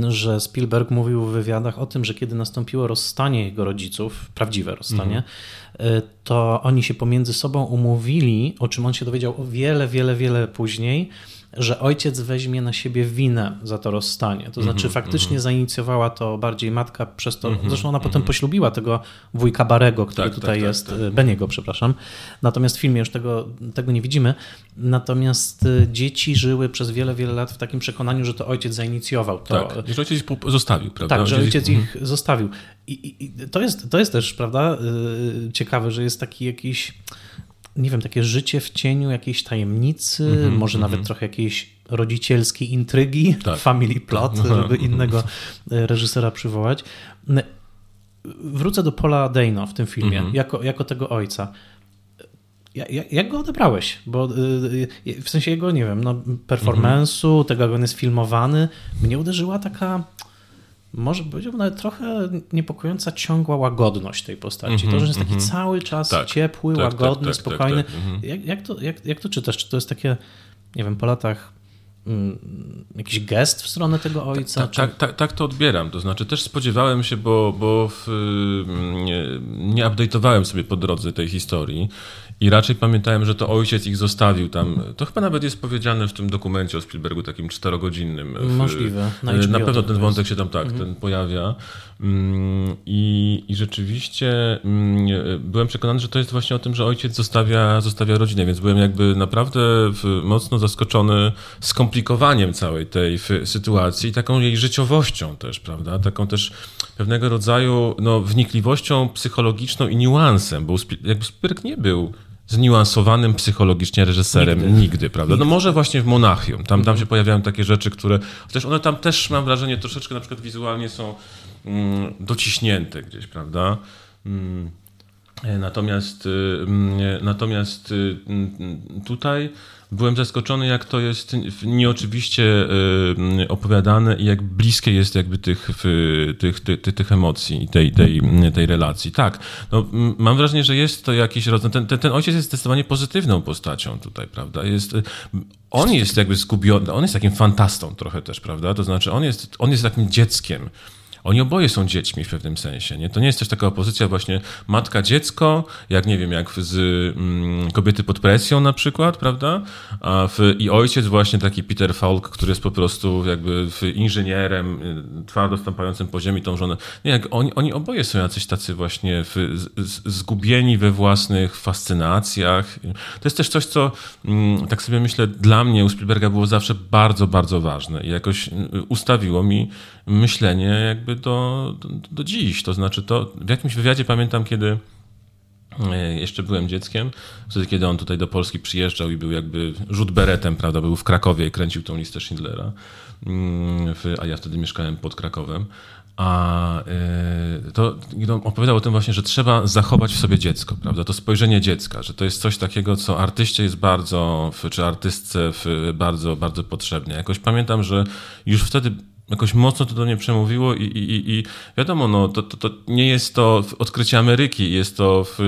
Speaker 1: że Spielberg mówił w wywiadach o tym, że kiedy nastąpiło rozstanie jego rodziców, prawdziwe rozstanie, mhm. to oni się pomiędzy sobą umówili, o czym on się dowiedział o wiele, wiele, wiele później, że ojciec weźmie na siebie winę za to rozstanie. To znaczy, -hmm, faktycznie -hmm. zainicjowała to bardziej matka przez to. -hmm, zresztą ona potem mhm. poślubiła tego wujka Barego, który tak, tutaj tak, jest, tak, tak. Beniego, przepraszam. Natomiast w filmie już tego, tego nie widzimy. Natomiast y, dzieci żyły przez wiele, wiele lat w takim przekonaniu, że to ojciec zainicjował to.
Speaker 2: Tak, że ojciec ich zostawił, prawda?
Speaker 1: Tak, że ojciec ich zostawił. I, i, i to, jest, to jest też, prawda, yy, ciekawe, że jest taki jakiś nie wiem, takie życie w cieniu jakiejś tajemnicy, mm -hmm, może mm -hmm. nawet trochę jakiejś rodzicielskiej intrygi, tak. (laughs) family plot, tak. żeby innego e, reżysera przywołać. Wrócę do Paula Dano w tym filmie, mm -hmm. jako, jako tego ojca. Jak, jak go odebrałeś? Bo e, e, w sensie jego, nie wiem, no, performance'u, tego jak on jest filmowany, mnie uderzyła taka może powiedziałbym nawet trochę niepokojąca ciągła łagodność tej postaci. Mm -hmm, to, że jest taki mm -hmm. cały czas tak, ciepły, tak, tak łagodny, tak, tak spokojny. Mm -hmm. jak, jak, to, jak, jak to czytasz? Czy to jest takie, nie wiem, po latach mm, jakiś gest w stronę tego ojca?
Speaker 2: Tak, tak, tak, tak, to odbieram. To znaczy też spodziewałem się, bo, bo w, nie, nie update'owałem sobie po drodze tej historii i raczej pamiętałem, że to ojciec ich zostawił tam. To chyba nawet jest powiedziane w tym dokumencie o Spielbergu, takim czterogodzinnym.
Speaker 1: Możliwe.
Speaker 2: Na, na pewno ten wątek się tam tak, mhm. ten pojawia. Mm, I, I rzeczywiście mm, byłem przekonany, że to jest właśnie o tym, że ojciec zostawia, zostawia rodzinę, więc byłem jakby naprawdę mocno zaskoczony skomplikowaniem całej tej sytuacji i taką jej życiowością też, prawda? Taką też pewnego rodzaju no, wnikliwością psychologiczną i niuansem, bo jakby Spielberg nie był zniuansowanym psychologicznie reżyserem nigdy, nigdy prawda? No może właśnie w Monachium, tam, tam mhm. się pojawiają takie rzeczy, które, chociaż one tam też mam wrażenie troszeczkę na przykład wizualnie są mm, dociśnięte gdzieś, prawda? Mm. E, natomiast, y, mm, natomiast y, mm, tutaj byłem zaskoczony, jak to jest nieoczywiście opowiadane i jak bliskie jest jakby tych, tych, tych, tych emocji i tej, tej, tej relacji. Tak, no, mam wrażenie, że jest to jakiś rodzaj, ten, ten, ten ojciec jest zdecydowanie pozytywną postacią tutaj, prawda? Jest, on jest jakby zgubiony, on jest takim fantastą trochę też, prawda? To znaczy on jest, on jest takim dzieckiem, oni oboje są dziećmi w pewnym sensie. Nie? To nie jest też taka opozycja właśnie matka-dziecko, jak nie wiem, jak z mm, kobiety pod presją na przykład, prawda? A w, I ojciec właśnie taki Peter Falk, który jest po prostu jakby inżynierem, y, twardo stąpającym po ziemi tą żonę. Nie, jak oni, oni oboje są jacyś tacy właśnie w, z, zgubieni we własnych fascynacjach. To jest też coś, co mm, tak sobie myślę, dla mnie u Spielberga było zawsze bardzo, bardzo ważne i jakoś y, ustawiło mi myślenie jakby do, do, do dziś. To znaczy, to w jakimś wywiadzie pamiętam, kiedy e, jeszcze byłem dzieckiem, wtedy kiedy on tutaj do Polski przyjeżdżał i był jakby rzut beretem, prawda, był w Krakowie i kręcił tą listę Schindlera, mm, a ja wtedy mieszkałem pod Krakowem. A e, to opowiadał o tym właśnie, że trzeba zachować w sobie dziecko, prawda? To spojrzenie dziecka, że to jest coś takiego, co artyście jest bardzo, czy artystce bardzo, bardzo potrzebne. Jakoś pamiętam, że już wtedy jakoś mocno to do mnie przemówiło i, i, i wiadomo, no, to, to, to nie jest to odkrycie Ameryki, jest to w,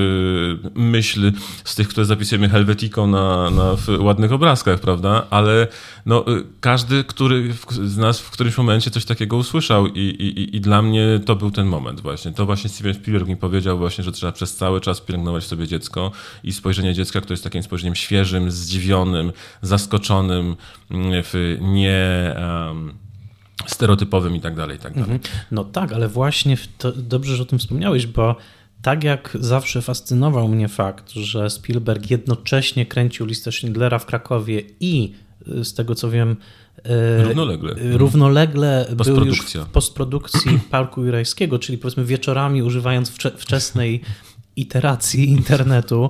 Speaker 2: myśl z tych, które zapisujemy Helvetiką na, na ładnych obrazkach, prawda? Ale no, każdy który z nas w którymś momencie coś takiego usłyszał i, i, i dla mnie to był ten moment właśnie. To właśnie Steven Spielberg mi powiedział właśnie, że trzeba przez cały czas pielęgnować sobie dziecko i spojrzenie dziecka, które jest takim spojrzeniem świeżym, zdziwionym, zaskoczonym, w nie... Um, stereotypowym i tak dalej, i tak dalej. Mhm.
Speaker 1: No tak, ale właśnie to, dobrze, że o tym wspomniałeś, bo tak jak zawsze fascynował mnie fakt, że Spielberg jednocześnie kręcił listę Schindlera w Krakowie i z tego co wiem,
Speaker 2: e, Równolegle.
Speaker 1: Mhm. Równolegle był już w postprodukcji (clears throat) Parku Jurajskiego, czyli powiedzmy wieczorami używając wczesnej iteracji (laughs) internetu,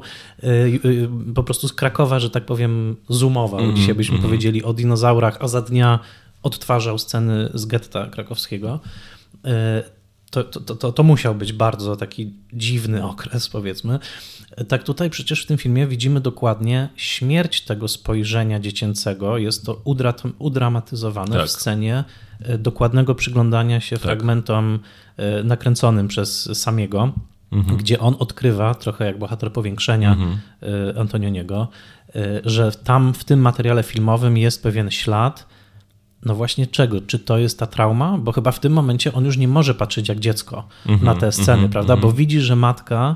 Speaker 1: po prostu z Krakowa, że tak powiem, zoomował. Mm, Dzisiaj byśmy powiedzieli o dinozaurach, a za dnia odtwarzał sceny z getta krakowskiego. E, to, to, to, to musiał być bardzo taki dziwny okres, powiedzmy. Tak tutaj przecież w tym filmie widzimy dokładnie śmierć tego spojrzenia dziecięcego. Jest to udramatyzowane tak. w scenie e, dokładnego przyglądania się tak. fragmentom e, nakręconym przez Samiego, mhm. gdzie on odkrywa, trochę jak bohater powiększenia mhm. Antonioniego, że tam w tym materiale filmowym jest pewien ślad, no właśnie czego? Czy to jest ta trauma? Bo chyba w tym momencie on już nie może patrzeć jak dziecko mm -hmm, na te sceny, mm -hmm, prawda? Mm -hmm. Bo widzi, że matka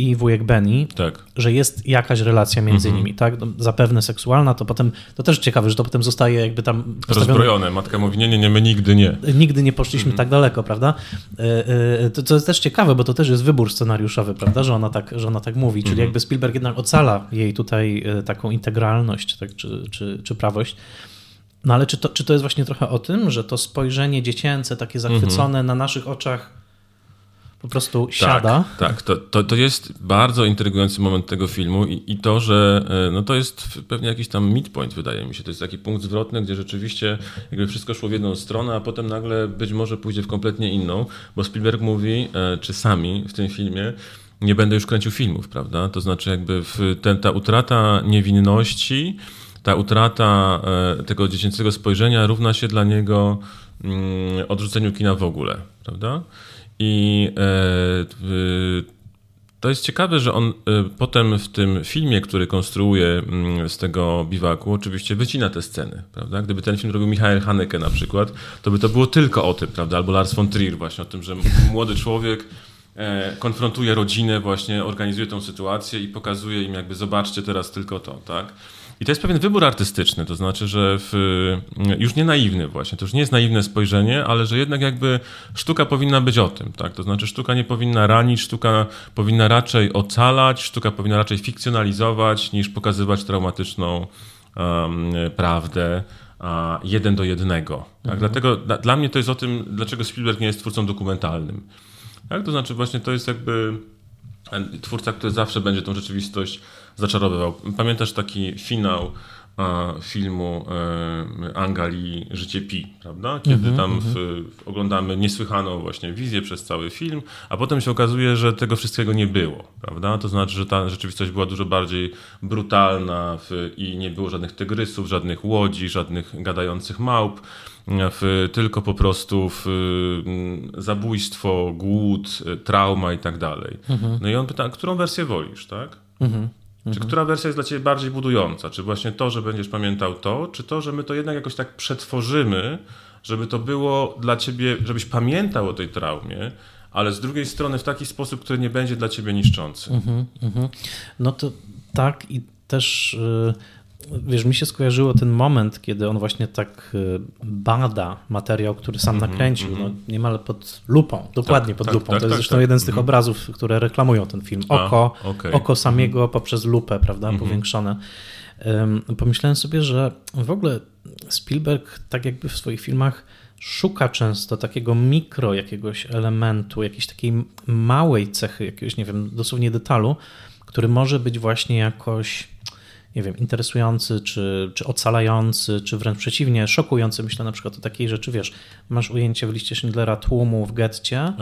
Speaker 1: i wujek Benny, tak. że jest jakaś relacja między mhm. nimi, tak? No, zapewne seksualna, to potem, to też ciekawe, że to potem zostaje jakby tam...
Speaker 2: Rozbrojone. Matka mówi, nie, nie, nie, my nigdy nie.
Speaker 1: Nigdy nie poszliśmy mhm. tak daleko, prawda? E, e, to, to jest też ciekawe, bo to też jest wybór scenariuszowy, prawda? Że ona tak, że ona tak mówi, czyli mhm. jakby Spielberg jednak ocala jej tutaj e, taką integralność, tak, czy, czy, czy prawość. No ale czy to, czy to jest właśnie trochę o tym, że to spojrzenie dziecięce, takie zachwycone mhm. na naszych oczach po prostu siada?
Speaker 2: Tak, tak. To, to, to jest bardzo intrygujący moment tego filmu i, i to, że e, no to jest pewnie jakiś tam midpoint, wydaje mi się. To jest taki punkt zwrotny, gdzie rzeczywiście jakby wszystko szło w jedną stronę, a potem nagle być może pójdzie w kompletnie inną, bo Spielberg mówi, e, czy sami w tym filmie, nie będę już kręcił filmów, prawda? To znaczy jakby ten, ta utrata niewinności ta utrata e, tego dziecięcego spojrzenia równa się dla niego mm, odrzuceniu kina w ogóle, prawda? I e, to jest ciekawe, że on e, potem w tym filmie, który konstruuje mm, z tego biwaku, oczywiście wycina te sceny, prawda? Gdyby ten film robił Michael Haneke na przykład, to by to było tylko o tym, prawda? Albo Lars von Trier właśnie, o tym, że młody człowiek konfrontuje rodzinę, właśnie organizuje tą sytuację i pokazuje im jakby zobaczcie teraz tylko to, tak? I to jest pewien wybór artystyczny, to znaczy, że w, już nie naiwny właśnie, to już nie jest naiwne spojrzenie, ale że jednak jakby sztuka powinna być o tym, tak? To znaczy sztuka nie powinna ranić, sztuka powinna raczej ocalać, sztuka powinna raczej fikcjonalizować niż pokazywać traumatyczną um, prawdę jeden do jednego. Tak? Mhm. Dlatego dla, dla mnie to jest o tym, dlaczego Spielberg nie jest twórcą dokumentalnym. Tak? To znaczy właśnie to jest jakby twórca, który zawsze będzie tą rzeczywistość zaczarowywał. Pamiętasz taki finał filmu e, Angali Życie Pi, prawda? Kiedy mm -hmm, tam w, w, oglądamy niesłychaną właśnie wizję przez cały film, a potem się okazuje, że tego wszystkiego nie było, prawda? To znaczy, że ta rzeczywistość była dużo bardziej brutalna w, i nie było żadnych tygrysów, żadnych łodzi, żadnych gadających małp, w, tylko po prostu w, zabójstwo, głód, trauma i tak dalej. Mm -hmm. No i on pyta, którą wersję wolisz, tak? Mm -hmm. Czy mhm. która wersja jest dla Ciebie bardziej budująca? Czy właśnie to, że będziesz pamiętał to, czy to, że my to jednak jakoś tak przetworzymy, żeby to było dla Ciebie, żebyś pamiętał o tej traumie, ale z drugiej strony w taki sposób, który nie będzie dla Ciebie niszczący? Mhm, mhm.
Speaker 1: No to tak i też... Yy wiesz, mi się skojarzyło ten moment, kiedy on właśnie tak y, bada materiał, który sam mm -hmm, nakręcił, mm -hmm. no, niemal pod lupą, dokładnie tak, pod tak, lupą. Tak, to jest tak, zresztą tak. jeden z tych mm -hmm. obrazów, które reklamują ten film. Oko, A, okay. oko samego mhm. poprzez lupę, prawda, mhm. powiększone. Um, pomyślałem sobie, że w ogóle Spielberg tak jakby w swoich filmach szuka często takiego mikro jakiegoś elementu, jakiejś takiej małej cechy, jakiegoś, nie wiem, dosłownie detalu, który może być właśnie jakoś nie wiem, interesujący, czy, czy ocalający, czy wręcz przeciwnie, szokujący. Myślę na przykład o takiej rzeczy, wiesz, masz ujęcie w liście Schindlera tłumu w getcie,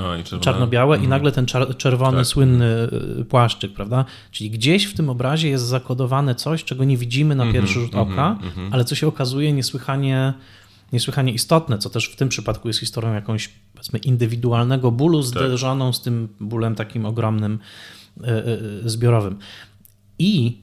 Speaker 1: czarno-białe mm. i nagle ten czerwony, tak. słynny y, płaszczyk, prawda? Czyli gdzieś w tym obrazie jest zakodowane coś, czego nie widzimy na mm -hmm, pierwszy rzut mm -hmm, oka, mm -hmm. ale co się okazuje niesłychanie niesłychanie istotne, co też w tym przypadku jest historią jakąś, powiedzmy, indywidualnego bólu tak. zderzoną z tym bólem takim ogromnym, y, y, zbiorowym. I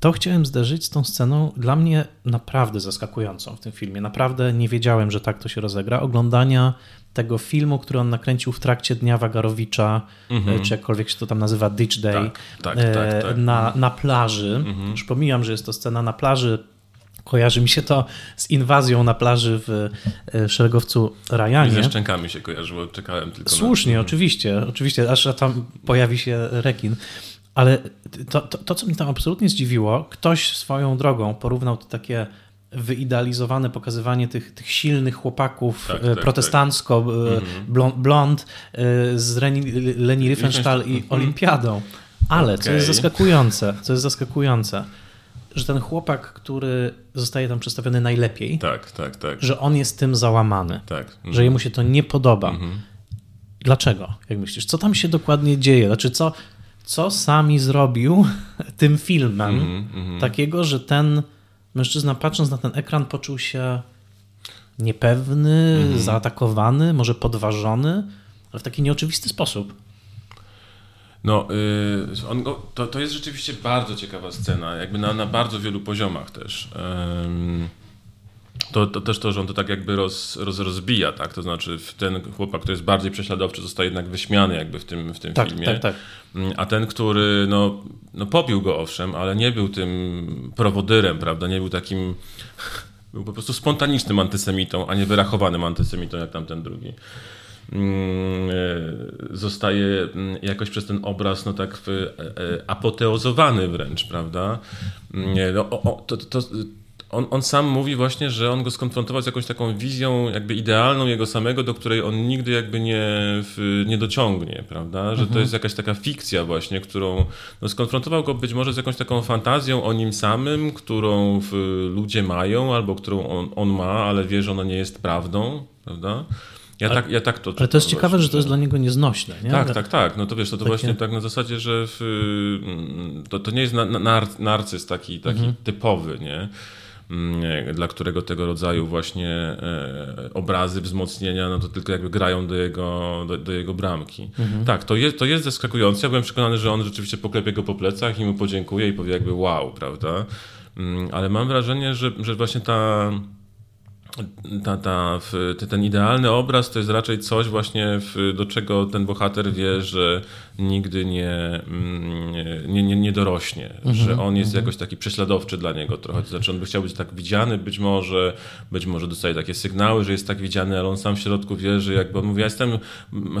Speaker 1: to chciałem zderzyć z tą sceną dla mnie naprawdę zaskakującą w tym filmie. Naprawdę nie wiedziałem, że tak to się rozegra. Oglądania tego filmu, który on nakręcił w trakcie Dnia Wagarowicza, mm-hmm. czy jakkolwiek się to tam nazywa, Ditch Day, tak, tak, tak, e, tak. Na, na plaży. Mm-hmm. Już pomijam, że jest to scena na plaży. Kojarzy mi się to z inwazją na plaży w e, szeregowcu Rajanie. I
Speaker 2: ze szczękami się kojarzyło, czekałem tylko
Speaker 1: Słusznie, na... oczywiście, oczywiście, aż tam pojawi się rekin. Ale to, to, to, co mnie tam absolutnie zdziwiło, ktoś swoją drogą porównał to takie wyidealizowane pokazywanie tych, tych silnych chłopaków tak, tak, protestancko, tak. blond, blond z Reni, Leni Riefenstahl i mhm. Olimpiadą. Ale okay. co jest zaskakujące, co jest zaskakujące, że ten chłopak, który zostaje tam przedstawiony najlepiej,
Speaker 2: tak, tak, tak.
Speaker 1: że on jest tym załamany,
Speaker 2: tak.
Speaker 1: Mhm. że jemu się to nie podoba. Mhm. Dlaczego, jak myślisz? Co tam się dokładnie dzieje? Znaczy, co, co sami zrobił (laughs) tym filmem, mm takiego, że ten mężczyzna patrząc na ten ekran poczuł się niepewny, mm zaatakowany, może podważony, ale w taki nieoczywisty sposób.
Speaker 2: No, yy, on, to, to jest rzeczywiście bardzo ciekawa scena, jakby na, na bardzo wielu poziomach też. Yy to, to też to, że on to tak jakby roz, roz, rozbija, tak? To znaczy ten chłopak, który jest bardziej prześladowczy, zostaje jednak wyśmiany jakby w tym, w tym
Speaker 1: tak,
Speaker 2: filmie.
Speaker 1: Tak, tak.
Speaker 2: Mm, a ten, który no, no pobił go owszem, ale nie był tym prowodyrem, prawda? Nie był takim... (laughs) Był po prostu spontanicznym antysemitą, a nie wyrachowanym antysemitą jak tamten drugi mm, e, zostaje mm, jakoś przez ten obraz no tak e, e, apoteozowany wręcz, prawda? No, o, to, to, on, on sam mówi właśnie, że on go skonfrontował z jakąś taką wizją jakby idealną jego samego, do której on nigdy jakby nie, nie dociągnie, prawda? Że mhm. to jest jakaś taka fikcja właśnie, którą no, skonfrontował go być może z jakąś taką fantazją o nim samym, którą ludzie mają albo którą on, on ma, ale wie, że ona nie jest prawdą, prawda? Ja, ale, tak, ja tak to
Speaker 1: Ale to jest ciekawe, właśnie, że to jest dla niego nieznośne. Nie?
Speaker 2: Tak, tak, tak. No to wiesz, to, to Takie... właśnie tak na zasadzie, że w, to, to nie jest na, na, narcyz taki, taki mhm. typowy, nie? Mm, dla którego tego rodzaju właśnie e, obrazy wzmocnienia, no to tylko jakby grają do jego, do, do jego bramki. Mhm. Tak, to jest, to jest zaskakujące. Ja byłem przekonany, że on rzeczywiście poklepie go po plecach i mu podziękuje i powie jakby wow, prawda? Mm, ale mam wrażenie, że, że właśnie ta ta, ta, ten idealny obraz to jest raczej coś właśnie, do czego ten bohater wie, że nigdy nie, mm, nie, nie, nie dorośnie, mhm, że on jest mhm. jakoś taki prześladowczy dla niego trochę. To znaczy on by chciał być tak widziany być może, być może dostaje takie sygnały, że jest tak widziany, ale on sam w środku wie, że jakby on mówi, ja jestem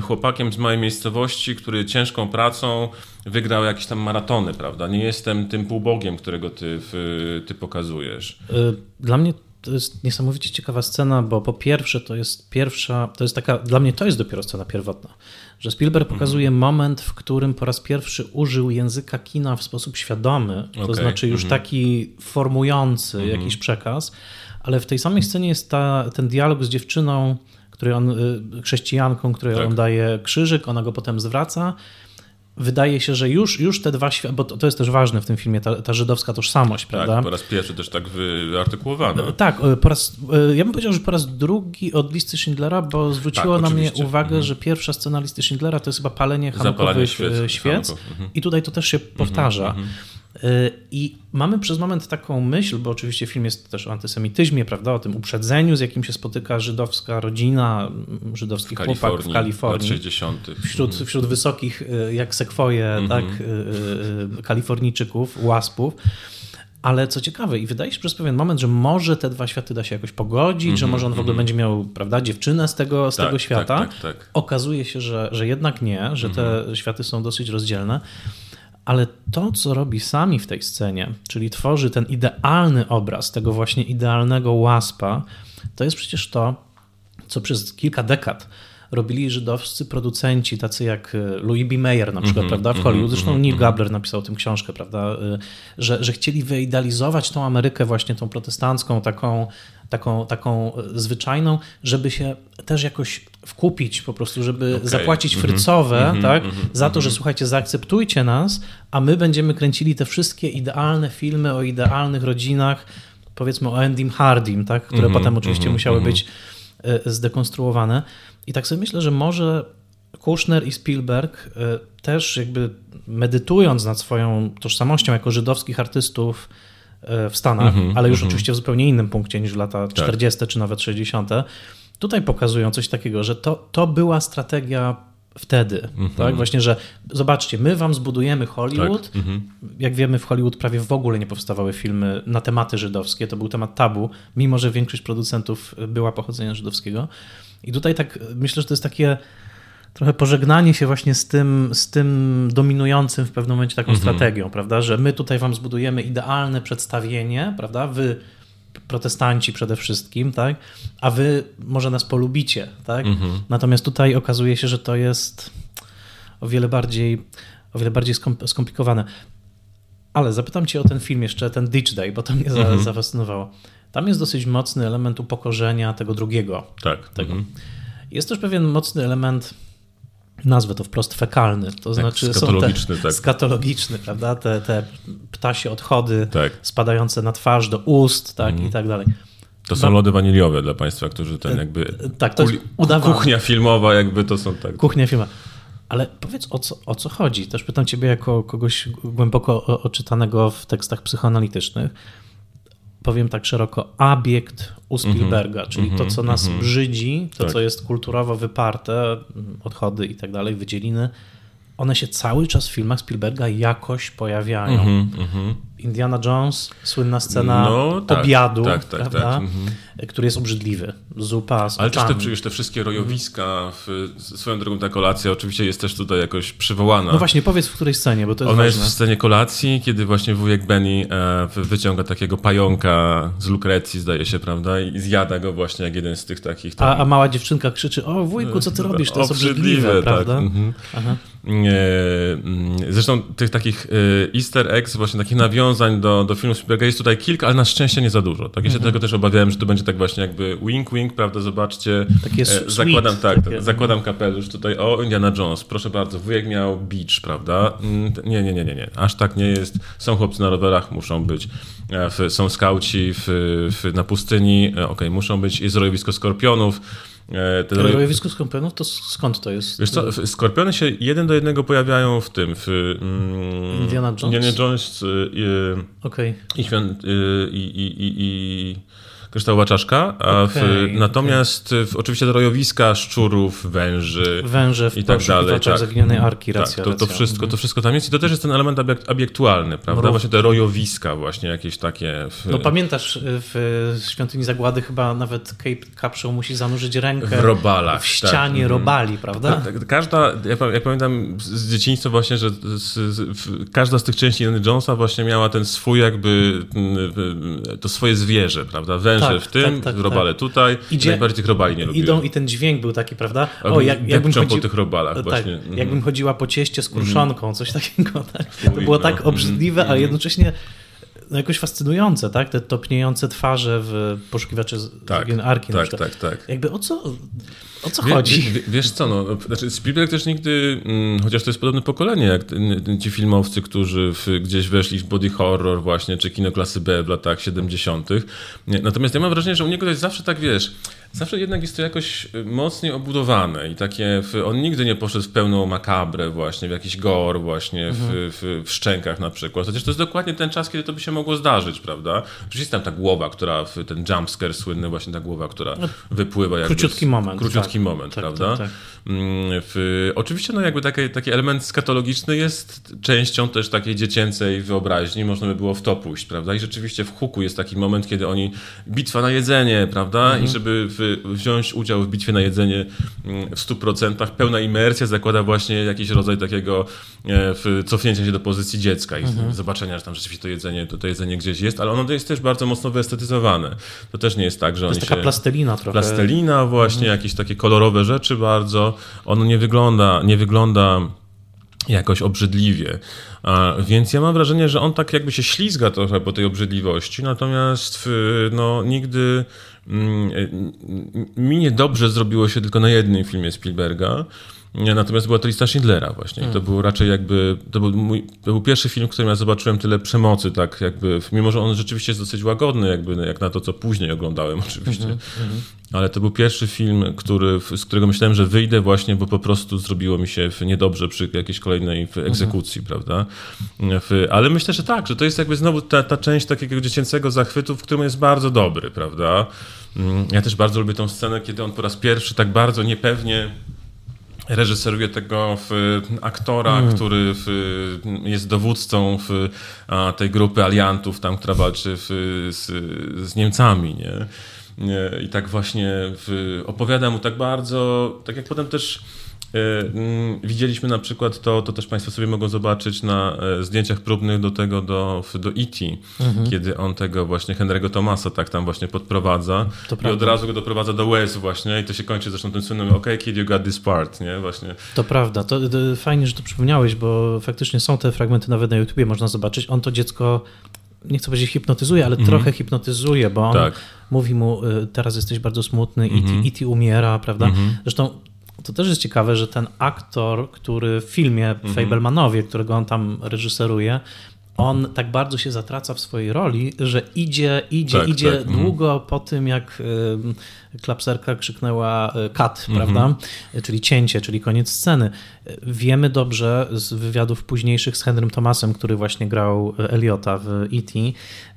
Speaker 2: chłopakiem z małej miejscowości, który ciężką pracą wygrał jakieś tam maratony, prawda? Nie jestem tym półbogiem, którego ty, ty pokazujesz.
Speaker 1: Y, dla mnie to jest niesamowicie ciekawa scena, bo po pierwsze to jest pierwsza, to jest taka, dla mnie to jest dopiero scena pierwotna, że Spielberg
Speaker 2: Mhm.
Speaker 1: pokazuje moment, w którym po raz pierwszy użył języka kina w sposób świadomy, to
Speaker 2: Okej,
Speaker 1: znaczy już
Speaker 2: mhm.
Speaker 1: taki formujący jakiś przekaz, ale w tej samej scenie jest ta, ten dialog z dziewczyną, której on, y, chrześcijanką, której
Speaker 2: Tak.
Speaker 1: on daje krzyżyk, ona go potem zwraca. Wydaje się, że już, już te dwa światy, bo to, to jest też ważne w tym filmie, ta, ta żydowska tożsamość, prawda?
Speaker 2: Tak, po raz pierwszy też tak wyartykułowane.
Speaker 1: Tak, e, po raz, e, ja bym powiedział, że po raz drugi od listy Schindlera, bo zwróciło
Speaker 2: Tak,
Speaker 1: na mnie uwagę,
Speaker 2: Mhm.
Speaker 1: że pierwsza scena listy Schindlera to jest chyba palenie hanukowych
Speaker 2: świec.
Speaker 1: świec,
Speaker 2: mhm.
Speaker 1: i tutaj to też się powtarza. E, I mamy przez moment taką myśl, bo oczywiście film jest też o antysemityzmie, prawda, o tym uprzedzeniu, z jakim się spotyka żydowska rodzina, m, żydowski chłopak w
Speaker 2: Kalifornii, lat
Speaker 1: Kalifornii.
Speaker 2: 60.
Speaker 1: Wśród, wśród wysokich, y, jak sekwoje, tak, y, y, y, kalifornijczyków, łaspów. Ale co ciekawe, i wydaje się przez pewien moment, że może te dwa światy da się jakoś pogodzić, że może on w ogóle będzie miał, prawda, dziewczynę z tego, z
Speaker 2: Tak,
Speaker 1: tego świata.
Speaker 2: tak, tak, tak.
Speaker 1: Okazuje się, że, że jednak nie, że te światy są dosyć rozdzielne. Ale to, co robi sami w tej scenie, czyli tworzy ten idealny obraz tego właśnie idealnego łaspa, to jest przecież to, co przez kilka dekad robili żydowscy producenci, tacy jak e, Louis B. Mayer na przykład, prawda, w Hollywood. Zresztą Neil Gabler napisał o tym książkę, prawda, e, że, że chcieli wyidealizować tą Amerykę właśnie tą protestancką, taką, taką, taką e, zwyczajną, żeby się też jakoś wkupić po prostu, żeby
Speaker 2: Okej.
Speaker 1: zapłacić
Speaker 2: Mhm.
Speaker 1: frycowe,
Speaker 2: Mhm.
Speaker 1: tak,
Speaker 2: Mhm.
Speaker 1: za to, że słuchajcie, zaakceptujcie nas, a my będziemy kręcili te wszystkie idealne filmy o idealnych rodzinach, powiedzmy o Endym Hardim, tak, które
Speaker 2: Mhm,
Speaker 1: potem oczywiście
Speaker 2: mhm,
Speaker 1: musiały
Speaker 2: mhm.
Speaker 1: być zdekonstruowane. I tak sobie myślę, że może Kushner i Spielberg e, też jakby medytując nad swoją tożsamością jako żydowskich artystów e, w Stanach,
Speaker 2: Mhm,
Speaker 1: ale już
Speaker 2: mhm.
Speaker 1: oczywiście w zupełnie innym punkcie niż lata 40. czy nawet 60. Tutaj pokazują coś takiego, że to, to była strategia wtedy,
Speaker 2: Mhm.
Speaker 1: tak? Właśnie, że zobaczcie, my wam zbudujemy Hollywood.
Speaker 2: Tak. Mhm.
Speaker 1: Jak wiemy, w Hollywood prawie w ogóle nie powstawały filmy na tematy żydowskie. To był temat tabu, mimo że większość producentów była pochodzenia żydowskiego. I tutaj tak myślę, że to jest takie trochę pożegnanie się właśnie z tym, z tym dominującym w pewnym momencie taką strategią, prawda? Że my tutaj wam zbudujemy idealne przedstawienie, prawda? Wy protestanci przede wszystkim, tak? A wy może nas polubicie, tak? Natomiast tutaj okazuje się, że to jest o wiele bardziej, o wiele bardziej skom- skomplikowane. Ale zapytam cię o ten film jeszcze, ten Ditch Day, bo to mnie za, zafascynowało. Tam jest dosyć mocny element upokorzenia tego drugiego.
Speaker 2: Tak.
Speaker 1: Tego.
Speaker 2: Mhm.
Speaker 1: Jest też pewien mocny element, nazwę to wprost fekalny, to znaczy są
Speaker 2: skatologiczny,
Speaker 1: te,
Speaker 2: tak.
Speaker 1: skatologiczny, prawda? Te, te ptasie odchody
Speaker 2: Tak.
Speaker 1: spadające na twarz, do ust, tak i tak dalej.
Speaker 2: To są lody waniliowe dla Państwa, którzy ten jakby.
Speaker 1: tak, to jest udawane.
Speaker 2: Kuchnia filmowa, jakby to są tak.
Speaker 1: Kuchnia filma. Ale powiedz o co, o co chodzi? Też pytam ciebie jako kogoś głęboko oczytanego w tekstach psychoanalitycznych. Powiem tak szeroko, abiekt u Spielberga, czyli to, co nas brzydzi, to,
Speaker 2: Tak.
Speaker 1: co jest kulturowo wyparte, odchody i tak dalej, wydzieliny, one się cały czas w filmach Spielberga jakoś pojawiają. Indiana Jones, słynna scena
Speaker 2: No, tak,
Speaker 1: obiadu,
Speaker 2: tak, tak,
Speaker 1: prawda?
Speaker 2: tak, mhm.
Speaker 1: który jest obrzydliwy. Zupa z
Speaker 2: Ale też te, przecież te wszystkie rojowiska, w, swoją drogą ta kolacja oczywiście jest też tutaj jakoś przywołana.
Speaker 1: No właśnie, powiedz w której scenie, bo to jest
Speaker 2: Ona
Speaker 1: ważne.
Speaker 2: jest w scenie kolacji, kiedy właśnie wujek Benny e, wy- wyciąga takiego pająka z Lukrecji, zdaje się, prawda? I zjada go właśnie jak jeden z tych takich...
Speaker 1: A,
Speaker 2: tam-
Speaker 1: a mała dziewczynka krzyczy, o wujku, co ty (laughs) robisz, to jest obrzydliwe,
Speaker 2: tak.
Speaker 1: prawda?
Speaker 2: mhm.
Speaker 1: Aha.
Speaker 2: E, mm, Zresztą tych takich e, easter eggs, właśnie takich nawiązań do, do filmu Spielberga jest tutaj kilka, ale na szczęście nie za dużo. Tak, ja się
Speaker 1: Mhm.
Speaker 2: tego też obawiałem, że to będzie tak właśnie jakby wink, wink, prawda, zobaczcie.
Speaker 1: Takie
Speaker 2: E,
Speaker 1: sweet,
Speaker 2: zakładam, tak,
Speaker 1: takie- mhm.
Speaker 2: zakładam kapelusz tutaj, o, Indiana Jones, proszę bardzo, wujek miał beach, prawda? Mm, Nie, nie, nie, nie, nie, aż tak nie jest. Są chłopcy na rowerach, muszą być, E, są skauci w, w, na pustyni, E, okej, muszą być, jest rojowisko skorpionów. E, te rojo-
Speaker 1: Rojowisko skąpionów, to skąd to jest?
Speaker 2: Wiesz co, skorpiony się jeden do jednego pojawiają w tym, w mm,
Speaker 1: Indiana Jones?
Speaker 2: Indiana Jones y, y,
Speaker 1: Okej.
Speaker 2: i, świąt, y, i, i, i, i kryształowa czaszka, a w, natomiast w, oczywiście rojowiska szczurów, węży
Speaker 1: Węże w
Speaker 2: i tak dalej.
Speaker 1: poszukiwaczach zaginionej arki,
Speaker 2: tak,
Speaker 1: racja,
Speaker 2: to, to,
Speaker 1: racja.
Speaker 2: wszystko, to wszystko tam jest i to też jest ten element obiekt, obiektualny, prawda?
Speaker 1: Mrówki.
Speaker 2: Właśnie te rojowiska właśnie jakieś takie. W,
Speaker 1: No pamiętasz, w Świątyni Zagłady chyba nawet Cape Capshaw musi zanurzyć rękę
Speaker 2: w robalach.
Speaker 1: w ścianie
Speaker 2: tak.
Speaker 1: robali, prawda?
Speaker 2: Tak, tak, Każda, ja, pa- ja pamiętam z- dzieciństwa właśnie, że z, z, w, każda z tych części Indiana Jonesa właśnie miała ten swój jakby, mm, to swoje zwierzę, prawda? Węż nie?
Speaker 1: Tak,
Speaker 2: w tym,
Speaker 1: tak, tak,
Speaker 2: robale
Speaker 1: tak.
Speaker 2: tutaj,
Speaker 1: Idzie-
Speaker 2: najbardziej robali nie lubiłem.
Speaker 1: Idą i ten dźwięk był taki, prawda?
Speaker 2: O,
Speaker 1: jak, jakbym,
Speaker 2: depczą po
Speaker 1: chodzi...
Speaker 2: tych robalach
Speaker 1: tak,
Speaker 2: właśnie. Mhm.
Speaker 1: jakbym chodziła po cieście z kruszonką, coś takiego. (laughs) Tak? To było
Speaker 2: no.
Speaker 1: tak obrzydliwe,
Speaker 2: Mhm.
Speaker 1: a jednocześnie no, jakoś fascynujące, tak? Te topniejące twarze w poszukiwaczy z
Speaker 2: Tak,
Speaker 1: Arki.
Speaker 2: tak,
Speaker 1: przykład.
Speaker 2: tak, tak.
Speaker 1: Jakby o co, o co
Speaker 2: Wie,
Speaker 1: chodzi?
Speaker 2: wie, wiesz co, no, znaczy Spielberg też nigdy, mm, chociaż to jest podobne pokolenie, jak ci filmowcy, którzy w, gdzieś weszli w body horror właśnie, czy kino klasy B w latach 70. Nie, Natomiast ja mam wrażenie, że u niego to jest zawsze tak, wiesz, zawsze jednak jest to jakoś y, mocniej obudowane i takie, w, on nigdy nie poszedł w pełną makabrę właśnie, w jakiś gore właśnie, w, w, w szczękach na przykład. Chociaż to jest dokładnie ten czas, kiedy to by się mogło zdarzyć, prawda? Oczywiście jest tam ta głowa, która, w- ten jumpscare słynny właśnie ta głowa, która wypływa jakby
Speaker 1: Króciutki moment,
Speaker 2: Króciutki
Speaker 1: tak.
Speaker 2: moment,
Speaker 1: Tak,
Speaker 2: prawda?
Speaker 1: tak, tak.
Speaker 2: Mm, W, oczywiście no jakby taki, taki element skatologiczny jest częścią też takiej dziecięcej wyobraźni, można by było w to pójść, prawda? I rzeczywiście w huku jest taki moment, kiedy oni, bitwa na jedzenie, prawda?
Speaker 1: Mhm.
Speaker 2: I żeby w, wziąć udział w bitwie na jedzenie mm, w 100%, pełna imersja zakłada właśnie jakiś rodzaj takiego e, w, cofnięcia się do pozycji dziecka i
Speaker 1: Mhm.
Speaker 2: zobaczenia, że tam rzeczywiście to jedzenie, to, to jedzenie gdzieś jest, ale ono jest też bardzo mocno wyestetyzowane. To też nie jest tak, że
Speaker 1: To
Speaker 2: oni
Speaker 1: jest taka
Speaker 2: się...
Speaker 1: plastelina trochę.
Speaker 2: Plastelina właśnie, jakieś takie kolorowe rzeczy bardzo. Ono nie wygląda, nie wygląda jakoś obrzydliwie. Więc ja mam wrażenie, że on tak jakby się ślizga trochę po tej obrzydliwości, natomiast w, no, nigdy mm, y, mi niedobrze zrobiło się tylko na jednym filmie Spielberga. Natomiast była to lista Schindlera właśnie. I to był raczej jakby, to był, mój, to był pierwszy film, w którym ja zobaczyłem tyle przemocy, tak jakby, mimo że on rzeczywiście jest dosyć łagodny, jakby, jak na to, co później oglądałem (laughs) oczywiście. Ale to był pierwszy film, który, z którego myślałem, że wyjdę właśnie, bo po prostu zrobiło mi się niedobrze przy jakiejś kolejnej egzekucji, prawda? W, ale myślę, że tak, że to jest jakby znowu ta, ta część takiego dziecięcego zachwytu, w którym jest bardzo dobry, prawda? Mm, Ja też bardzo lubię tą scenę, kiedy on po raz pierwszy tak bardzo niepewnie reżyseruje tego w, aktora, który w, jest dowódcą w, a, tej grupy aliantów, tam, która walczy z, z Niemcami, nie? I tak właśnie opowiada mu tak bardzo, tak jak potem też mm, widzieliśmy na przykład to, to też Państwo sobie mogą zobaczyć na e, zdjęciach próbnych do tego, do, do E.T., kiedy on tego właśnie Henry'ego Thomasa tak tam właśnie podprowadza
Speaker 1: To
Speaker 2: i od
Speaker 1: prawda.
Speaker 2: razu go doprowadza do łez właśnie i to się kończy zresztą tym słynnym OK, kid, you got this part, nie? Właśnie.
Speaker 1: To prawda. To, to fajnie, że to przypomniałeś, bo faktycznie są te fragmenty nawet na YouTubie, można zobaczyć. On to dziecko, nie chcę powiedzieć hipnotyzuje, ale trochę hipnotyzuje, bo on
Speaker 2: Tak.
Speaker 1: mówi mu, y, teraz jesteś bardzo smutny i i ty umiera, prawda? Zresztą to też jest ciekawe, że ten aktor, który w filmie Fablemanowie, którego on tam reżyseruje, on tak bardzo się zatraca w swojej roli, że idzie, idzie,
Speaker 2: Tak,
Speaker 1: idzie
Speaker 2: tak, mhm.
Speaker 1: długo po tym, jak klapserka krzyknęła y, cut, prawda? Czyli cięcie, czyli koniec sceny. Wiemy dobrze z wywiadów późniejszych z Henrym Thomasem, który właśnie grał y, Eliota w E.T.,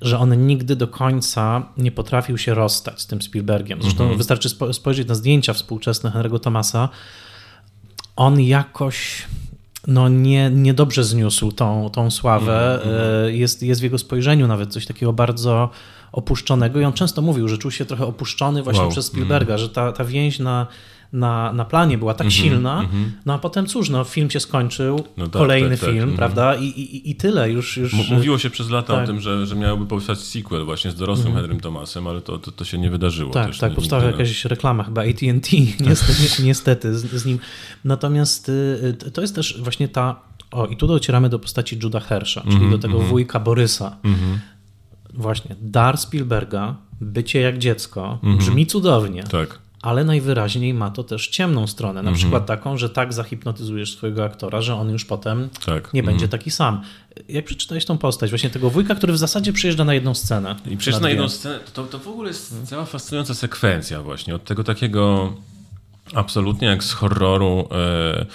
Speaker 1: że on nigdy do końca nie potrafił się rozstać z tym Spielbergiem. Zresztą wystarczy spo- spojrzeć na zdjęcia współczesne Henry'ego Thomasa. On jakoś no nie, niedobrze zniósł tą, tą sławę. E, Jest, jest w jego spojrzeniu nawet coś takiego bardzo opuszczonego i on często mówił, że czuł się trochę opuszczony właśnie
Speaker 2: Wow.
Speaker 1: przez Spielberga, że ta, ta więź na, na, na planie była tak silna, no a potem cóż, no film się skończył,
Speaker 2: No tak,
Speaker 1: kolejny
Speaker 2: tak, tak,
Speaker 1: film,
Speaker 2: mhm.
Speaker 1: prawda, I, i, i tyle, już... już
Speaker 2: Mówiło się przez lata
Speaker 1: tak.
Speaker 2: o tym, że, że miałoby powstać sequel właśnie z dorosłym Henrym Thomasem, ale to, to, to się nie wydarzyło.
Speaker 1: Tak,
Speaker 2: też
Speaker 1: tak,
Speaker 2: ni-
Speaker 1: powstała
Speaker 2: nigdy.
Speaker 1: jakaś reklama chyba AT&T, (laughs) niestety, ni- niestety z, z nim. Natomiast y, to jest też właśnie ta, o i tu docieramy do postaci Juda Hersha, czyli
Speaker 2: Mhm,
Speaker 1: do tego wujka Borysa. Właśnie, dar Spielberga, bycie jak dziecko, brzmi cudownie,
Speaker 2: Tak.
Speaker 1: Ale najwyraźniej ma to też ciemną stronę,
Speaker 2: Mhm.
Speaker 1: na przykład taką, że tak zahipnotyzujesz swojego aktora, że on już potem
Speaker 2: Tak.
Speaker 1: nie będzie taki sam. Jak przeczytałeś tą postać, właśnie tego wujka, który w zasadzie przyjeżdża na jedną scenę.
Speaker 2: I przecież na
Speaker 1: dwie.
Speaker 2: jedną scenę, to, to w ogóle jest cała fascynująca sekwencja właśnie, od tego takiego absolutnie jak z horroru e,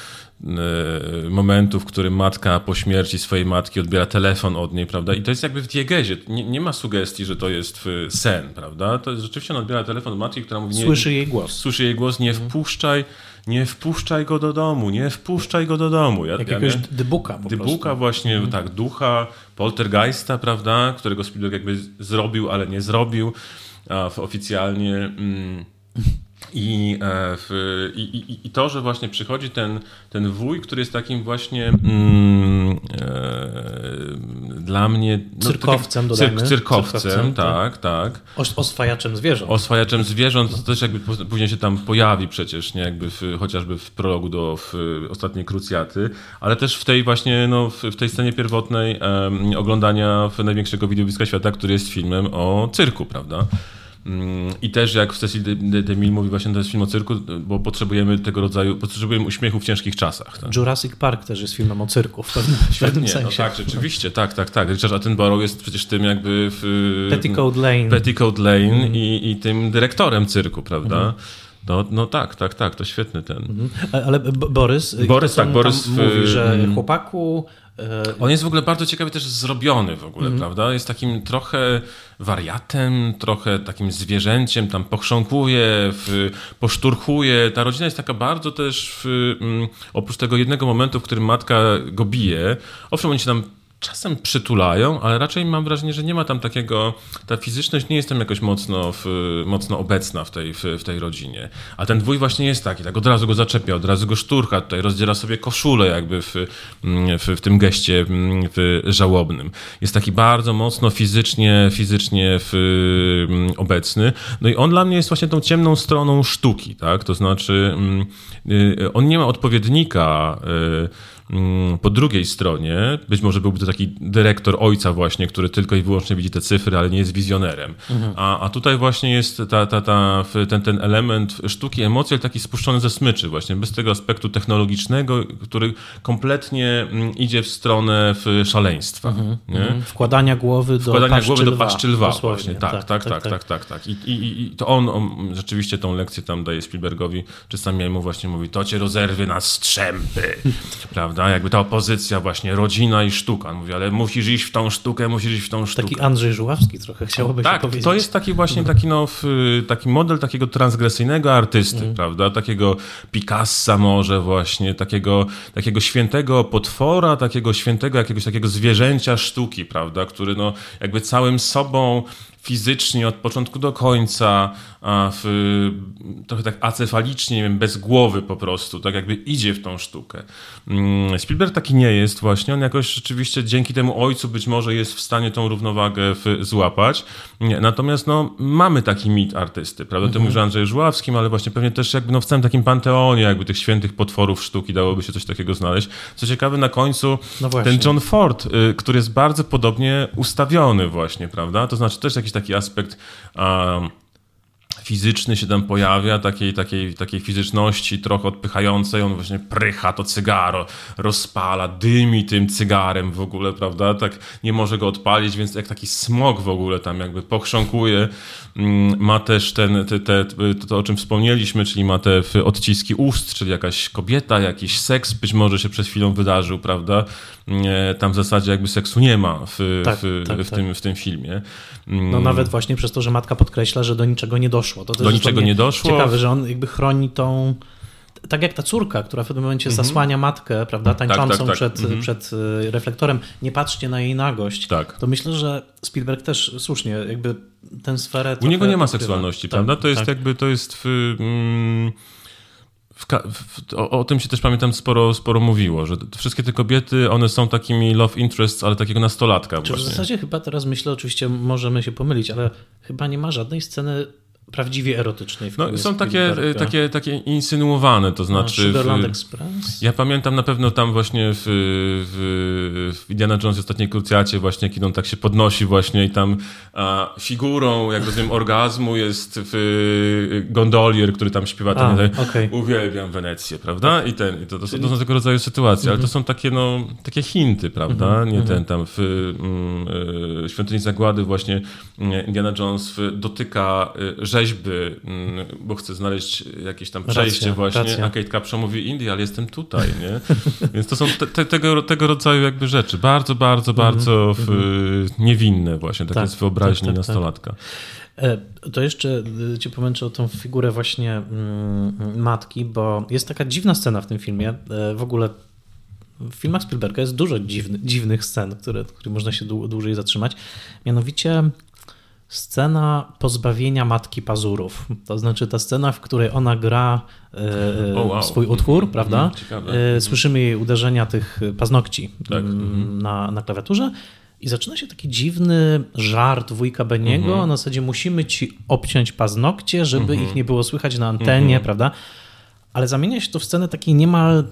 Speaker 2: momentu, w którym matka po śmierci swojej matki odbiera telefon od niej, prawda? I to jest jakby w diegezie. Nie, nie ma sugestii, że to jest sen, prawda? To jest rzeczywiście on odbiera telefon od matki, która mówi... Nie,
Speaker 1: Słyszy jej głos.
Speaker 2: Słyszy jej głos, nie wpuszczaj, nie wpuszczaj go do domu, nie wpuszczaj go do domu. Ja,
Speaker 1: Jak
Speaker 2: ja
Speaker 1: jakiegoś
Speaker 2: miałem-
Speaker 1: dybuka po
Speaker 2: Dybuka
Speaker 1: prostu. Mhm.
Speaker 2: właśnie, tak, ducha, poltergeista, prawda, którego Spielberg jakby zrobił, ale nie zrobił a, oficjalnie. Mm, (laughs) I, e, w, i, i, to, że właśnie przychodzi ten, ten wuj, który jest takim właśnie mm, e, dla mnie...
Speaker 1: No, cyrkowcem,
Speaker 2: tak cyrk, cyrkowcem, cyrkowcem, tak, tak. tak.
Speaker 1: Oswajaczem zwierząt.
Speaker 2: Oswajaczem zwierząt, to też jakby później się tam pojawi przecież, nie? Jakby w, chociażby w prologu do w ostatniej krucjaty, ale też w tej właśnie, no, w, w tej scenie pierwotnej um, oglądania największego widowiska świata, który jest filmem o cyrku, prawda? Mm, I też jak w sesji Demil mówi właśnie, to jest film o cyrku, bo potrzebujemy tego rodzaju, potrzebujemy uśmiechu w ciężkich czasach.
Speaker 1: Tak? Jurassic Park też jest filmem o cyrku w pewnym, w (laughs) pewnym Nie, no sensie.
Speaker 2: No tak, rzeczywiście, tak, tak, tak. Richard Attenborough jest przecież tym jakby w...
Speaker 1: Petticoat Lane.
Speaker 2: Petticoat Lane mm. i, i tym dyrektorem cyrku, prawda? Mm. No, no tak, tak, tak, to świetny ten. Mhm.
Speaker 1: Ale Borys,
Speaker 2: Borys tak, Borys
Speaker 1: w... mówi, że mm. chłopaku
Speaker 2: On jest w ogóle bardzo ciekawie też zrobiony w ogóle, mm. prawda? Jest takim trochę wariatem, trochę takim zwierzęciem, tam pochrząkuje, w, poszturchuje. Ta rodzina jest taka bardzo też, w, mm, oprócz tego jednego momentu, w którym matka go bije, owszem, oni się tam czasem przytulają, ale raczej mam wrażenie, że nie ma tam takiego, ta fizyczność nie jest tam jakoś mocno, w, mocno obecna w tej, w, w, tej rodzinie. A ten dwój właśnie jest taki, tak od razu go zaczepia, od razu go szturcha, tutaj rozdziela sobie koszulę jakby w, w, w tym geście żałobnym. Jest taki bardzo mocno fizycznie, fizycznie obecny. No i on dla mnie jest właśnie tą ciemną stroną sztuki, tak? To znaczy mm, y, on nie ma odpowiednika y, po drugiej stronie, być może byłby to taki dyrektor ojca właśnie, który tylko i wyłącznie widzi te cyfry, ale nie jest wizjonerem. Mhm. A, a tutaj właśnie jest ta, ta, ta, ten, ten element sztuki emocji, ale taki spuszczony ze smyczy właśnie, bez tego aspektu technologicznego, który kompletnie mm, idzie w stronę szaleństwa. Mhm.
Speaker 1: Mhm. Wkładania głowy do
Speaker 2: Wkładania głowy do paszczy lwa właśnie. Tak tak tak, tak, tak, tak, tak, tak. I, i, i to on, on, rzeczywiście tą lekcję tam daje Spielbergowi, czy sam mu właśnie mówi, to cię rozerwie na strzępy, (laughs) prawda? Prawda? Jakby ta opozycja właśnie, rodzina i sztuka. Mówi, ale musisz iść w tą sztukę, musisz iść w tą sztukę.
Speaker 1: Taki Andrzej Żuławski trochę chciałoby
Speaker 2: tak,
Speaker 1: się powiedzieć.
Speaker 2: to jest taki właśnie taki, no, taki model takiego transgresyjnego artysty, mm. prawda? Takiego Picassa może właśnie, takiego, takiego świętego potwora, takiego świętego jakiegoś takiego zwierzęcia sztuki, prawda? Który no jakby całym sobą fizycznie od początku do końca, w, trochę tak acefalicznie, nie wiem, bez głowy po prostu, tak jakby idzie w tą sztukę. Mm, Spielberg taki nie jest właśnie, on jakoś rzeczywiście dzięki temu ojcu być może jest w stanie tą równowagę złapać. Natomiast no, mamy taki mit artysty, prawda? Mhm. Ty mówisz o Andrzeju Żuławskim, ale właśnie pewnie też jakby no, w całym takim panteonie jakby tych świętych potworów sztuki dałoby się coś takiego znaleźć. Co ciekawe, na końcu no ten John Ford, y, który jest bardzo podobnie ustawiony właśnie, prawda? To znaczy też jakiś taki aspekt um, fizyczny się tam pojawia, takiej, takiej, takiej fizyczności trochę odpychającej, on właśnie prycha to cygaro, rozpala, dymi tym cygarem w ogóle, prawda, tak nie może go odpalić, więc jak taki smog w ogóle tam jakby pochrząkuje, ma też ten, te, te, to o czym wspomnieliśmy, czyli ma te odciski ust, czyli jakaś kobieta, jakiś seks być może się przez chwilę wydarzył, prawda, E, tam w zasadzie jakby seksu nie ma w, tak, w, tak, w, tak. Tym, w tym filmie.
Speaker 1: No mm. nawet właśnie przez to, że matka podkreśla, że do niczego nie doszło. To
Speaker 2: do niczego nie doszło.
Speaker 1: Ciekawe, że on jakby chroni tą tak jak ta córka, która w pewnym momencie -hmm. zasłania matkę, prawda, tak, tańczącą tak, tak, przed, mm -hmm. przed e, reflektorem, nie patrzcie na jej nagość,
Speaker 2: tak.
Speaker 1: to myślę, że Spielberg też słusznie jakby tę sferę...
Speaker 2: U niego nie ma seksualności, prawda? To jest jakby, to jest... W, mm, w, w, o, o, tym się też pamiętam sporo, sporo mówiło, że wszystkie te kobiety, one są takimi love interests, ale takiego nastolatka
Speaker 1: Czy właśnie. W zasadzie chyba teraz myślę, oczywiście możemy się pomylić, ale chyba nie ma żadnej sceny prawdziwie erotycznej. W
Speaker 2: no, są takie, takie, takie insynuowane, to znaczy...
Speaker 1: Sugarland Express?
Speaker 2: Ja pamiętam na pewno tam właśnie w, w, w Indiana Jones ostatniej krucjacie właśnie, kiedy on tak się podnosi właśnie i tam a, figurą, jak rozumiem, orgazmu jest w, gondolier, który tam śpiewa ten, a, okay. uwielbiam Wenecję, prawda? I, ten, i to, to, są, to są tego rodzaju sytuacje, ale to mhm. są takie, no, takie hinty, prawda? Mhm, Nie mhm. ten tam w mm, y, Świątyni Zagłady właśnie Indiana Jones dotyka rzeczy rzeźby, mm, bo chcę znaleźć jakieś tam przejście racja, właśnie, racja. a Kate Capshaw mówi Indie, ale jestem tutaj, nie? (laughs) Więc to są te, te, tego, tego rodzaju jakby rzeczy. Bardzo, bardzo, mhm, bardzo w, mhm. niewinne właśnie, tak, tak jest wyobraźni tak, tak, tak. nastolatka.
Speaker 1: E, to jeszcze e, ci pomęczę o tą figurę właśnie mm, matki, bo jest taka dziwna scena w tym filmie. E, w ogóle w filmach Spielberga jest dużo dziwny, dziwnych scen, które, które można się dłużej zatrzymać. Mianowicie scena pozbawienia matki pazurów. To znaczy ta scena, w której ona gra e, (laughs) oh, wow. swój utwór, mm, prawda? Mm, Słyszymy jej uderzenia tych paznokci tak. Mm, na, na klawiaturze. I zaczyna się taki dziwny żart wujka Beniego, mhm. na zasadzie musimy ci obciąć paznokcie, żeby mhm. ich nie było słychać na antenie, mhm. prawda? Ale zamienia się to w scenę takiej niemal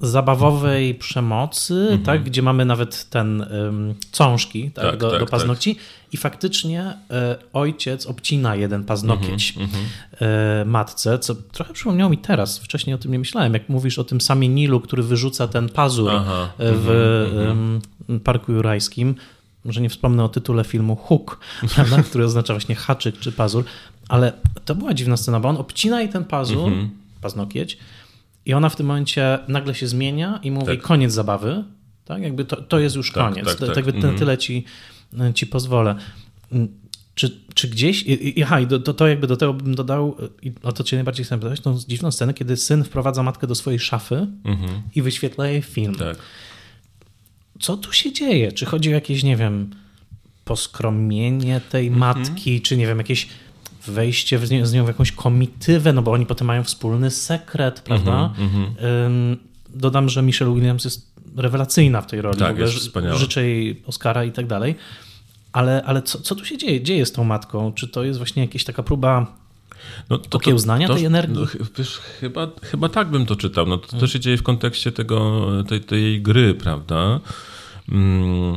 Speaker 1: zabawowej przemocy, mhm. tak, gdzie mamy nawet ten um, cążki tak, tak, do, tak, do, paznokci. Tak. i faktycznie e, ojciec obcina jeden paznokieć mhm, mhm. e, matce, co trochę przypomniało mi teraz, wcześniej o tym nie myślałem, jak mówisz o tym samym Nilu, który wyrzuca ten pazur Aha, w um, Parku Jurajskim, może nie wspomnę o tytule filmu Hook, (laughs) prawda, który oznacza właśnie haczyk czy pazur, ale to była dziwna scena, bo on obcina jej ten pazur, paznokieć i ona w tym momencie nagle się zmienia i mówi tak. koniec zabawy, tak? Jakby to, to jest już tak, koniec, tak, tak. Mhm. tyle ci, ci pozwolę. Mm, czy, czy gdzieś, i, aha, i do, to, to jakby do tego bym dodał, i o to cię najbardziej chcę pytać, tą dziwną scenę, kiedy syn wprowadza matkę do swojej szafy mhm. i wyświetla jej film. Tak. Co tu się dzieje? Czy chodzi o jakieś, nie wiem, poskromienie tej mhm. matki, czy nie wiem, jakieś wejście w z nią w jakąś komitywę, no bo oni potem mają wspólny sekret, prawda? Mm -hmm. Dodam, że Michelle Williams jest rewelacyjna w tej roli.
Speaker 2: Tak, jest wspaniała.
Speaker 1: Życzę jej Oscara i tak dalej. Ale, ale co, co tu się dzieje? Dzieje z tą matką? Czy to jest właśnie jakaś taka próba no, to, okiełznania to, to, tej energii? No,
Speaker 2: wiesz, chyba, chyba tak bym to czytał. No, to, to hmm. się dzieje w kontekście tego, tej, tej gry, prawda? Mm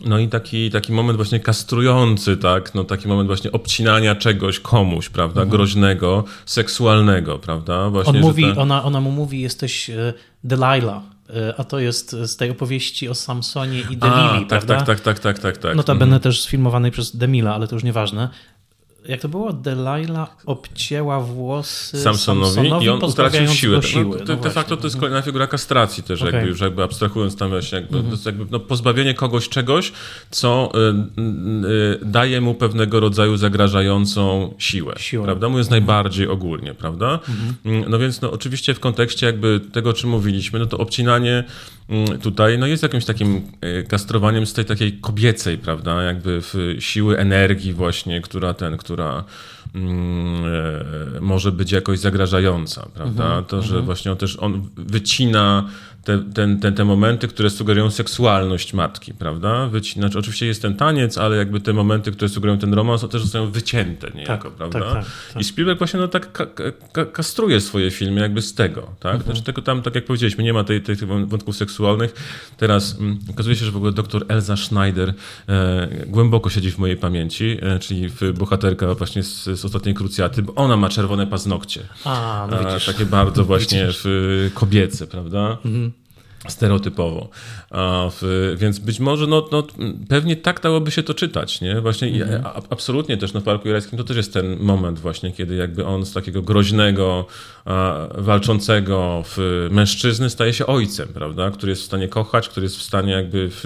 Speaker 2: no i taki, taki moment właśnie kastrujący, tak? No taki moment właśnie obcinania czegoś komuś, prawda? Mhm. Groźnego, seksualnego, prawda?
Speaker 1: Właśnie, On mówi, ta... ona, ona mu mówi, jesteś e, Delilah, e, a to jest z tej opowieści o Samsonie i Delili,
Speaker 2: tak,
Speaker 1: prawda?
Speaker 2: Tak, tak, tak, tak, tak, tak.
Speaker 1: Notabene mhm. też sfilmowanej przez Demila, ale to już nieważne jak to było? Delilah obcięła włosy Samsonowi, Samsonowi
Speaker 2: i on utracił siłę.
Speaker 1: No, siły.
Speaker 2: No, de facto to jest kolejna figura kastracji też, okay. jakby już jakby abstrahując tam właśnie, jakby, mm -hmm. jakby no, pozbawienie kogoś czegoś, co y, y, daje mu pewnego rodzaju zagrażającą siłę, siłę. prawda? Mówiąc mm -hmm. najbardziej ogólnie, prawda? Mm -hmm. No więc no, oczywiście w kontekście jakby tego, o czym mówiliśmy, no to obcinanie tutaj no jest jakimś takim y, kastrowaniem z tej takiej kobiecej, prawda? Jakby w siły energii właśnie, która ten, która mm, e, może być jakoś zagrażająca, prawda? Mhm, to, że mhm. właśnie on też on wycina te, ten, te, te momenty, które sugerują seksualność matki, prawda? Wyci znaczy, oczywiście jest ten taniec, ale jakby te momenty, które sugerują ten romans, też zostają wycięte niejako, tak, prawda? Tak, tak, tak. I Spielberg właśnie no, tak ka ka kastruje swoje filmy jakby z tego, tak? Mhm. Znaczy tego tam, tak jak powiedzieliśmy, nie ma tej, tych wątków seksualnych. Teraz mm, okazuje się, że w ogóle doktor Elza Schneider e, głęboko siedzi w mojej pamięci, e, czyli bohaterka właśnie z, z ostatniej krucjaty, bo ona ma czerwone paznokcie.
Speaker 1: A, no widzisz.
Speaker 2: takie bardzo właśnie w, kobiece, prawda? Mhm stereotypowo. Więc być może, no, no, pewnie tak dałoby się to czytać, nie? Właśnie mhm. absolutnie też na Parku Jurajskim to też jest ten moment właśnie, kiedy jakby on z takiego groźnego, walczącego w mężczyzny staje się ojcem, prawda? Który jest w stanie kochać, który jest w stanie jakby w,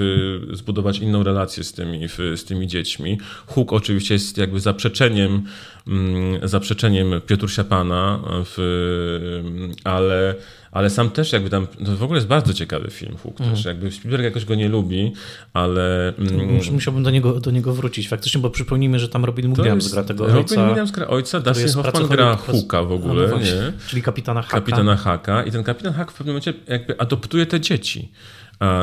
Speaker 2: zbudować inną relację z tymi, w, z tymi dziećmi. Huk oczywiście jest jakby zaprzeczeniem mm, zaprzeczeniem Piotrusia Pana, w, ale ale sam też jakby tam, to w ogóle jest bardzo ciekawy film Hook mm. też, jakby Spielberg jakoś go nie lubi, ale...
Speaker 1: Mm, Musiałbym do niego, do niego wrócić faktycznie, bo przypomnijmy, że tam Robin Williams gra tego
Speaker 2: Robin ojca. Robin Williams gra ojca, Dustin Hoffman gra Hooka w ogóle, no, nie?
Speaker 1: Czyli kapitana Haka.
Speaker 2: Kapitana Haka i ten kapitan Hak w pewnym momencie jakby adoptuje te dzieci.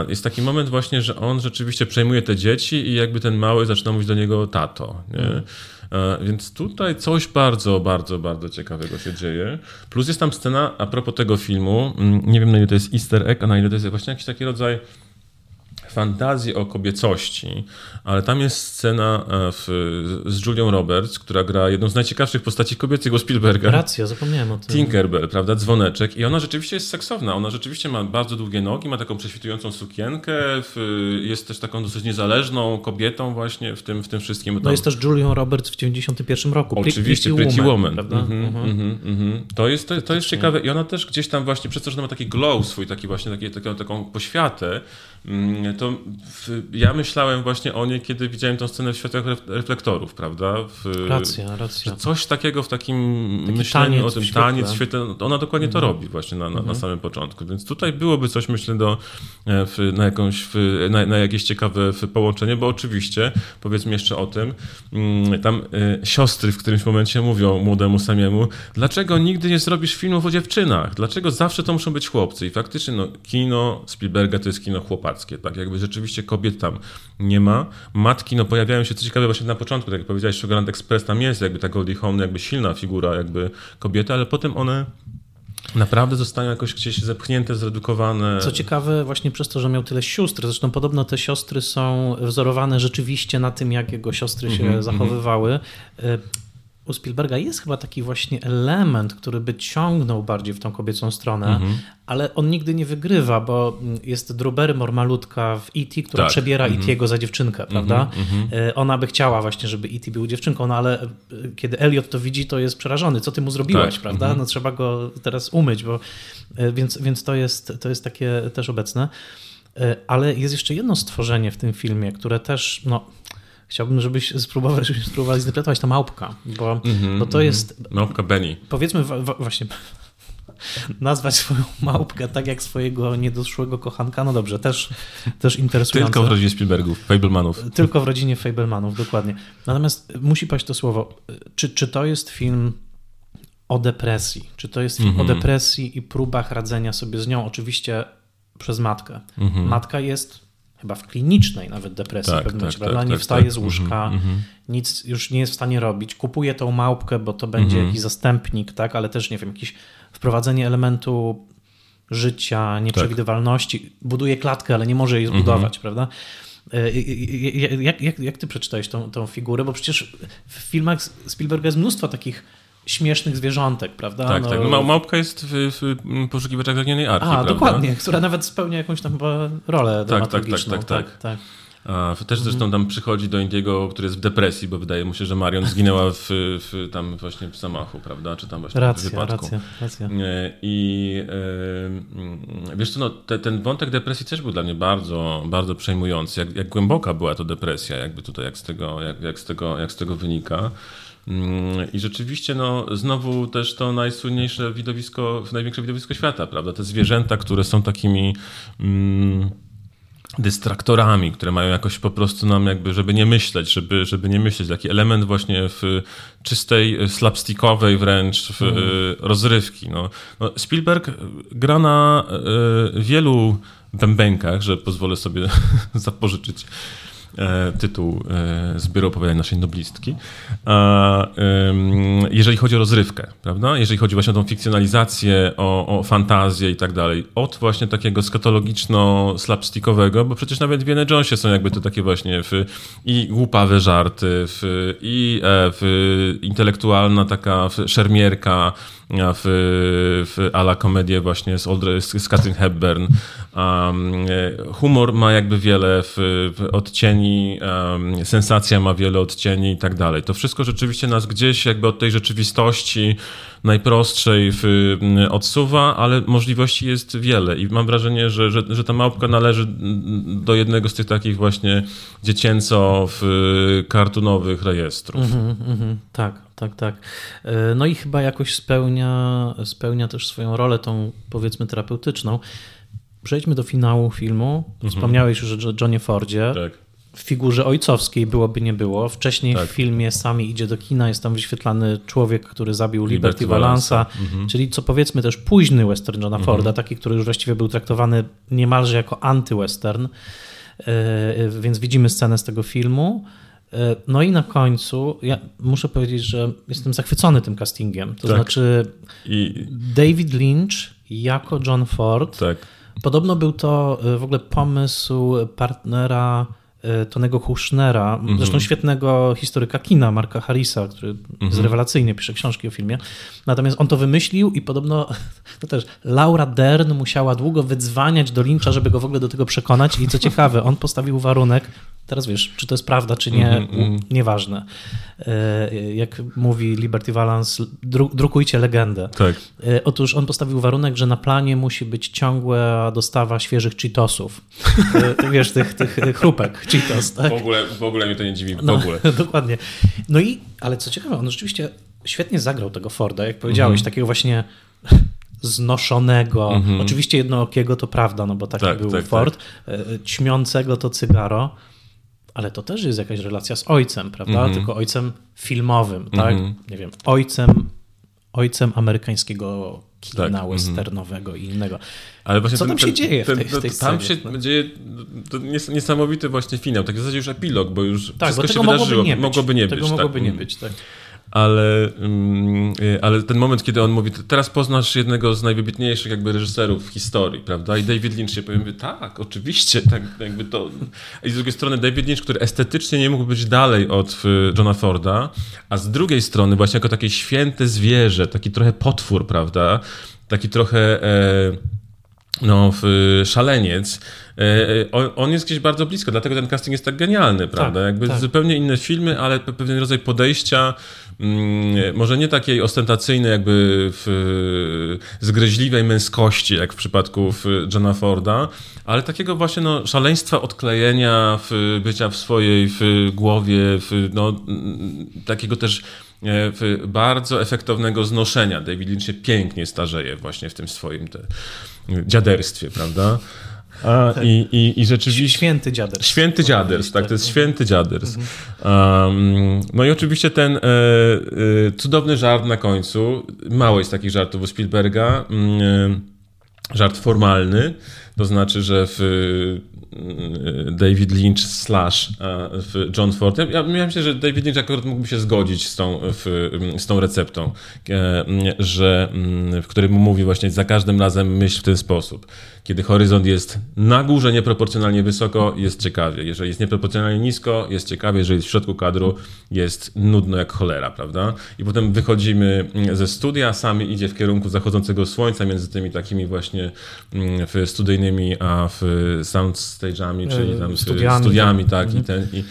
Speaker 2: Jest taki moment właśnie, że on rzeczywiście przejmuje te dzieci i jakby ten mały zaczyna mówić do niego tato. Nie? Mm. Więc tutaj coś bardzo, bardzo, bardzo ciekawego się dzieje. Plus jest tam scena a propos tego filmu. Mm, nie wiem na ile to jest easter egg, a na ile to jest właśnie jakiś taki rodzaj fantazji o kobiecości, ale tam jest scena e, w, z Julią Roberts, która gra jedną z najciekawszych postaci kobiecego Spielberga.
Speaker 1: Racja, zapomniałem o tym.
Speaker 2: Tinkerbell, prawda, dzwoneczek i ona rzeczywiście jest seksowna, ona rzeczywiście ma bardzo długie nogi, ma taką prześwitującą sukienkę, w, jest też taką dosyć niezależną kobietą właśnie w tym, w tym wszystkim.
Speaker 1: No jest też Julią Roberts w 91 roku.
Speaker 2: Oczywiście, Pretty, Pretty Woman. Woman. Mm -hmm, mm -hmm. To, jest, to, to jest ciekawe i ona też gdzieś tam właśnie, przez to, że ma taki glow swój, taki właśnie, taki, taką, taką poświatę, mm, to w, ja myślałem właśnie o niej, kiedy widziałem tę scenę w światłach reflektorów, prawda? W,
Speaker 1: racja, racja.
Speaker 2: Coś takiego w takim Taki myśleniu o tym, taniec, świetle, ona dokładnie to mhm. robi właśnie na, na, na, mhm. samym początku. Więc tutaj byłoby coś, myślę, do, e, w, na, jakąś, na, na, jakieś ciekawe połączenie, bo oczywiście, powiedzmy jeszcze o tym, mm, tam y, siostry w którymś momencie mówią młodemu samiemu, dlaczego nigdy nie zrobisz filmów o dziewczynach? Dlaczego zawsze to muszą być chłopcy? I faktycznie no, kino Spielberga to jest kino chłopackie, tak? Jakby jakby rzeczywiście kobiet tam nie ma. Matki, no pojawiają się, co ciekawe właśnie na początku, tak jak powiedziałeś, Sugarland Express, tam jest jakby ta Goldie Hawn, jakby silna figura jakby kobiety, ale potem one Naprawdę zostają jakoś gdzieś zepchnięte, zredukowane.
Speaker 1: Co ciekawe, właśnie przez to, że miał tyle sióstr, zresztą podobno te siostry są wzorowane rzeczywiście na tym, jak jego siostry się mm -hmm, zachowywały. Mm -hmm u Spielberga jest chyba taki właśnie element, który by ciągnął bardziej w tą kobiecą stronę, mm -hmm. ale on nigdy nie wygrywa, bo jest Drew Barrymore malutka w E.T., która tak. przebiera mm -hmm. E.T.'ego za dziewczynkę, prawda? Mm -hmm. Ona by chciała właśnie, żeby E.T. był dziewczynką, no ale e, kiedy Elliot to widzi, to jest przerażony. Co ty mu zrobiłeś, tak. prawda? Mhm. No trzeba go teraz umyć, bo e, więc, więc to, jest, to jest takie też obecne. Ale jest jeszcze jedno stworzenie w tym filmie, które też, no Chciałbym, żebyś spróbował, żebyśmy spróbowali zinterpretować to małpka, bo, mm -hmm, bo to mm -hmm. jest...
Speaker 2: Małpka Benny.
Speaker 1: Powiedzmy właśnie (laughs) nazwać swoją małpkę tak jak swojego niedoszłego kochanka, no dobrze, też, też interesujące.
Speaker 2: Tylko w rodzinie Spielbergów, Fablemanów. (laughs)
Speaker 1: Tylko w rodzinie Fablemanów, dokładnie. Natomiast musi paść to słowo, czy, czy to jest film o depresji? Czy to jest film mm -hmm. o mhm. depresji i próbach radzenia sobie z nią? Oczywiście przez matkę. Mhm. Matka jest chyba w klinicznej nawet depresji tak, w pewnym tak, momencie, tak, nie tak, wstaje z tak. łóżka, mm -hmm. nic już nie jest w stanie robić, kupuje tą małpkę, bo to będzie mm -hmm. jakiś zastępnik, tak, ale też, nie wiem, jakieś wprowadzenie elementu życia, nieprzewidywalności, buduje klatkę, ale nie może jej mhm. zbudować, mm -hmm. prawda? E, jak, jak, jak ty przeczytałeś tą, tą figurę? Bo przecież w filmach Spielberga jest mnóstwo takich śmiesznych zwierzątek, prawda?
Speaker 2: Tak, no, tak. No, małpka jest w, w poszukiwaczach zaginionej arki, A,
Speaker 1: prawda? dokładnie, która nawet spełnia jakąś tam rolę tak, tak, tak,
Speaker 2: tak, tak, tak. A, też zresztą tam przychodzi do Indiego, który jest w depresji, bo wydaje mu się, że Marion zginęła w, w tam właśnie w zamachu, prawda? Czy tam właśnie racja, w wypadku. Racja, racja. I e, wiesz co, no, te, ten wątek depresji też był dla mnie bardzo, bardzo przejmujący. Jak, jak głęboka była to depresja, jakby tutaj, jak z tego, jak, jak z tego, jak z tego wynika. Mm, I rzeczywiście, no, znowu też to najsłynniejsze widowisko, największe widowisko świata, prawda? Te zwierzęta, które są takimi mm, dystraktorami, które mają jakoś po prostu nam jakby, żeby nie myśleć, żeby, żeby nie myśleć. Taki element właśnie w czystej, slapstickowej wręcz w, mm. rozrywki. No, no, Spielberg gra na y, wielu bębenkach, że pozwolę sobie (laughs) zapożyczyć E, tytuł e, zbioru opowiadań naszej noblistki. Jeżeli chodzi o rozrywkę, prawda? Jeżeli chodzi właśnie o tą fikcjonalizację, o, o fantazję i tak dalej, od właśnie takiego skatologiczno-slapstickowego, bo przecież nawet w Vienna Jonesie są jakby to takie właśnie w, i głupawe żarty, w, i e, w, intelektualna taka szermierka, w, w ala komedię właśnie z, z Catherine Hepburn. Um, humor ma jakby wiele w, w odcieni, um, sensacja ma wiele odcieni i tak dalej. To wszystko rzeczywiście nas gdzieś jakby od tej rzeczywistości najprostszej w, odsuwa, ale możliwości jest wiele i mam wrażenie, że, że, że ta małpka należy do jednego z tych takich właśnie dziecięco-kartunowych rejestrów. Mm -hmm, mm
Speaker 1: -hmm. Tak, tak, tak. E, no i chyba jakoś spełnia, spełnia też swoją rolę tą powiedzmy terapeutyczną. Przejdźmy do finału filmu. Mhm. Wspomniałeś już o Johnie Fordzie. Tak w figurze ojcowskiej byłoby nie było. Wcześniej tak. w filmie Sami idzie do kina jest tam wyświetlany człowiek, który zabił Liberty, Liberty Valansa, mhm. czyli co powiedzmy też późny western Johna mhm. Forda, taki, który już właściwie był traktowany niemalże jako anty-western. E, więc widzimy scenę z tego filmu. E, no i na końcu ja muszę powiedzieć, że jestem zachwycony tym castingiem. To tak. znaczy I... David Lynch jako John Ford. Tak. Podobno był to e, w ogóle pomysł partnera E, Tonego Hushnera, mm -hmm. zresztą świetnego historyka kina, Marka Harrisa, który mm -hmm. rewelacyjnie pisze książki o filmie. Natomiast on to wymyślił i podobno (laughs) to też Laura Dern musiała długo wydzwaniać do Lyncha, żeby go w ogóle do tego przekonać. I co ciekawe, on postawił warunek, teraz wiesz, czy to jest prawda, czy nie, mm -hmm. nieważne. E, jak mówi Liberty Valance, dru drukujcie legendę. Tak. E, otóż on postawił warunek, że na planie musi być ciągła dostawa świeżych Cheetosów. wiesz, tych, tych chrupek Cheetos, tak?
Speaker 2: W ogóle, w ogóle mnie to nie dziwi, w no, ogóle. (laughs)
Speaker 1: Dokładnie. No i, ale co ciekawe, on rzeczywiście świetnie zagrał tego Forda, jak powiedziałeś, mhm. takiego właśnie (laughs) znoszonego, mhm. oczywiście jednookiego to prawda, no bo taki tak, był tak, Ford, tak. E, ćmiącego to cygaro, ale to też jest jakaś relacja z ojcem, prawda? Mhm. Tylko ojcem filmowym, tak? Nie wiem, ojcem ojcem amerykańskiego kina tak. westernowego i innego.
Speaker 2: Ale właśnie
Speaker 1: Co tam
Speaker 2: ten,
Speaker 1: się dzieje
Speaker 2: ten,
Speaker 1: w tej, w tej
Speaker 2: Tam
Speaker 1: scenie?
Speaker 2: się dzieje to niesamowity właśnie finał, tak w zasadzie już epilog, bo już
Speaker 1: tak,
Speaker 2: wszystko
Speaker 1: bo
Speaker 2: się wydarzyło.
Speaker 1: Mogłoby nie być.
Speaker 2: Mogłoby nie być.
Speaker 1: mogłoby
Speaker 2: tak.
Speaker 1: nie być, tak.
Speaker 2: Ale, mm, ale ten moment, kiedy on mówi, teraz poznasz jednego z najwybitniejszych jakby reżyserów w historii, prawda? I David Lynch się powie, tak, oczywiście, tak jakby to... I z drugiej strony David Lynch, który estetycznie nie mógł być dalej od y, Johna Forda, a z drugiej strony właśnie jako takie święte zwierzę, taki trochę potwór, prawda? Taki trochę... E, no, szaleniec, e, on, on, jest gdzieś bardzo blisko, dlatego ten casting jest tak genialny, prawda? Tak, Jakby tak. zupełnie inne filmy, ale pewien rodzaj podejścia, może nie takiej ostentacyjnej, jakby w zgryźliwej męskości, jak w przypadku Johna Forda, ale takiego właśnie no, szaleństwa odklejenia, w bycia w swojej w głowie, w, no, takiego też e, bardzo efektownego znoszenia. David Lynch się pięknie starzeje właśnie w tym swoim te, dziaderstwie, prawda? A, tak. i, i, I rzeczywiście.
Speaker 1: Święty dziaders.
Speaker 2: Święty dziaders, tak, to jest święty dziaders. Um, no i oczywiście ten e, e, cudowny żart na końcu. Mało jest takich żartów u Spielberga. Mm, e, żart formalny, to znaczy, że w e, David Lynch slash w John Ford. Ja, ja myślę, że David Lynch akurat mógłby się zgodzić z tą, w, z tą receptą, e, że, w którym mówi właśnie za każdym razem myśl w ten sposób. Kiedy horyzont jest na górze nieproporcjonalnie wysoko, jest ciekawie. Jeżeli jest nieproporcjonalnie nisko, jest ciekawie. Jeżeli jest w środku kadru, jest nudno jak cholera, prawda? I potem wychodzimy ze studia, sami idzie w kierunku zachodzącego słońca między tymi takimi właśnie studyjnymi a w soundstage'ami, czyli tam studiami, studiami tak, mhm. i ten... I, Mm,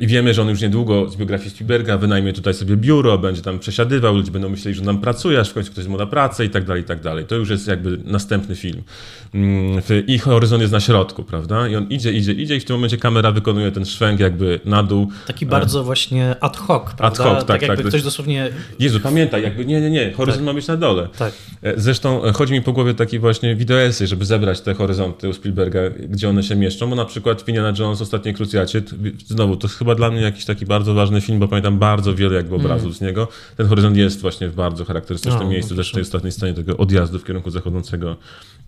Speaker 2: I wiemy, że on już niedługo z biografii Spielberga wynajmie tutaj sobie biuro, będzie tam przesiadywał, ludzie będą myśleli, że on tam pracuje, aż w końcu ktoś mu da pracę i tak dalej, i tak dalej. To już jest jakby następny film. Mm, I horyzont jest na środku, prawda? I on idzie, idzie, idzie i w tym momencie kamera wykonuje ten szwęk jakby na dół.
Speaker 1: Taki bardzo właśnie ad hoc, prawda?
Speaker 2: Ad hoc, tak,
Speaker 1: tak jakby
Speaker 2: tak.
Speaker 1: ktoś dosłownie...
Speaker 2: Jezu, pamiętaj, jakby nie, nie, nie, horyzont tak. ma być na dole.
Speaker 1: Tak.
Speaker 2: E, zresztą e, chodzi mi po głowie taki właśnie wideoesy, żeby zebrać te horyzonty u Spielberga, gdzie one się mieszczą, bo na przykład w Indiana Jones Ostatniej Krucjacie, znowu, to chyba dla mnie jakiś taki bardzo ważny film, bo pamiętam bardzo wiele jakby obrazów mm. z niego. Ten horyzont jest właśnie w bardzo charakterystycznym no, miejscu, też w tej ostatniej scenie tego odjazdu w kierunku zachodzącego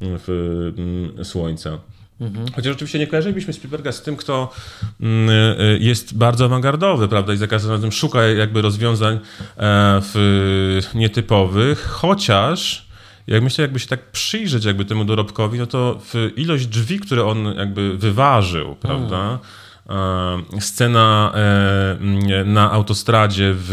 Speaker 2: mm, w, mm, słońca. Mhm. Chociaż oczywiście nie kojarzylibyśmy Spielberga z tym, kto mm, y, jest bardzo awangardowy, prawda, i za każdym razem szuka jakby rozwiązań e, w, nietypowych, chociaż jak myślę, jakby się tak przyjrzeć jakby temu dorobkowi, no to ilość drzwi, które on jakby wyważył, prawda, E, scena e, na autostradzie w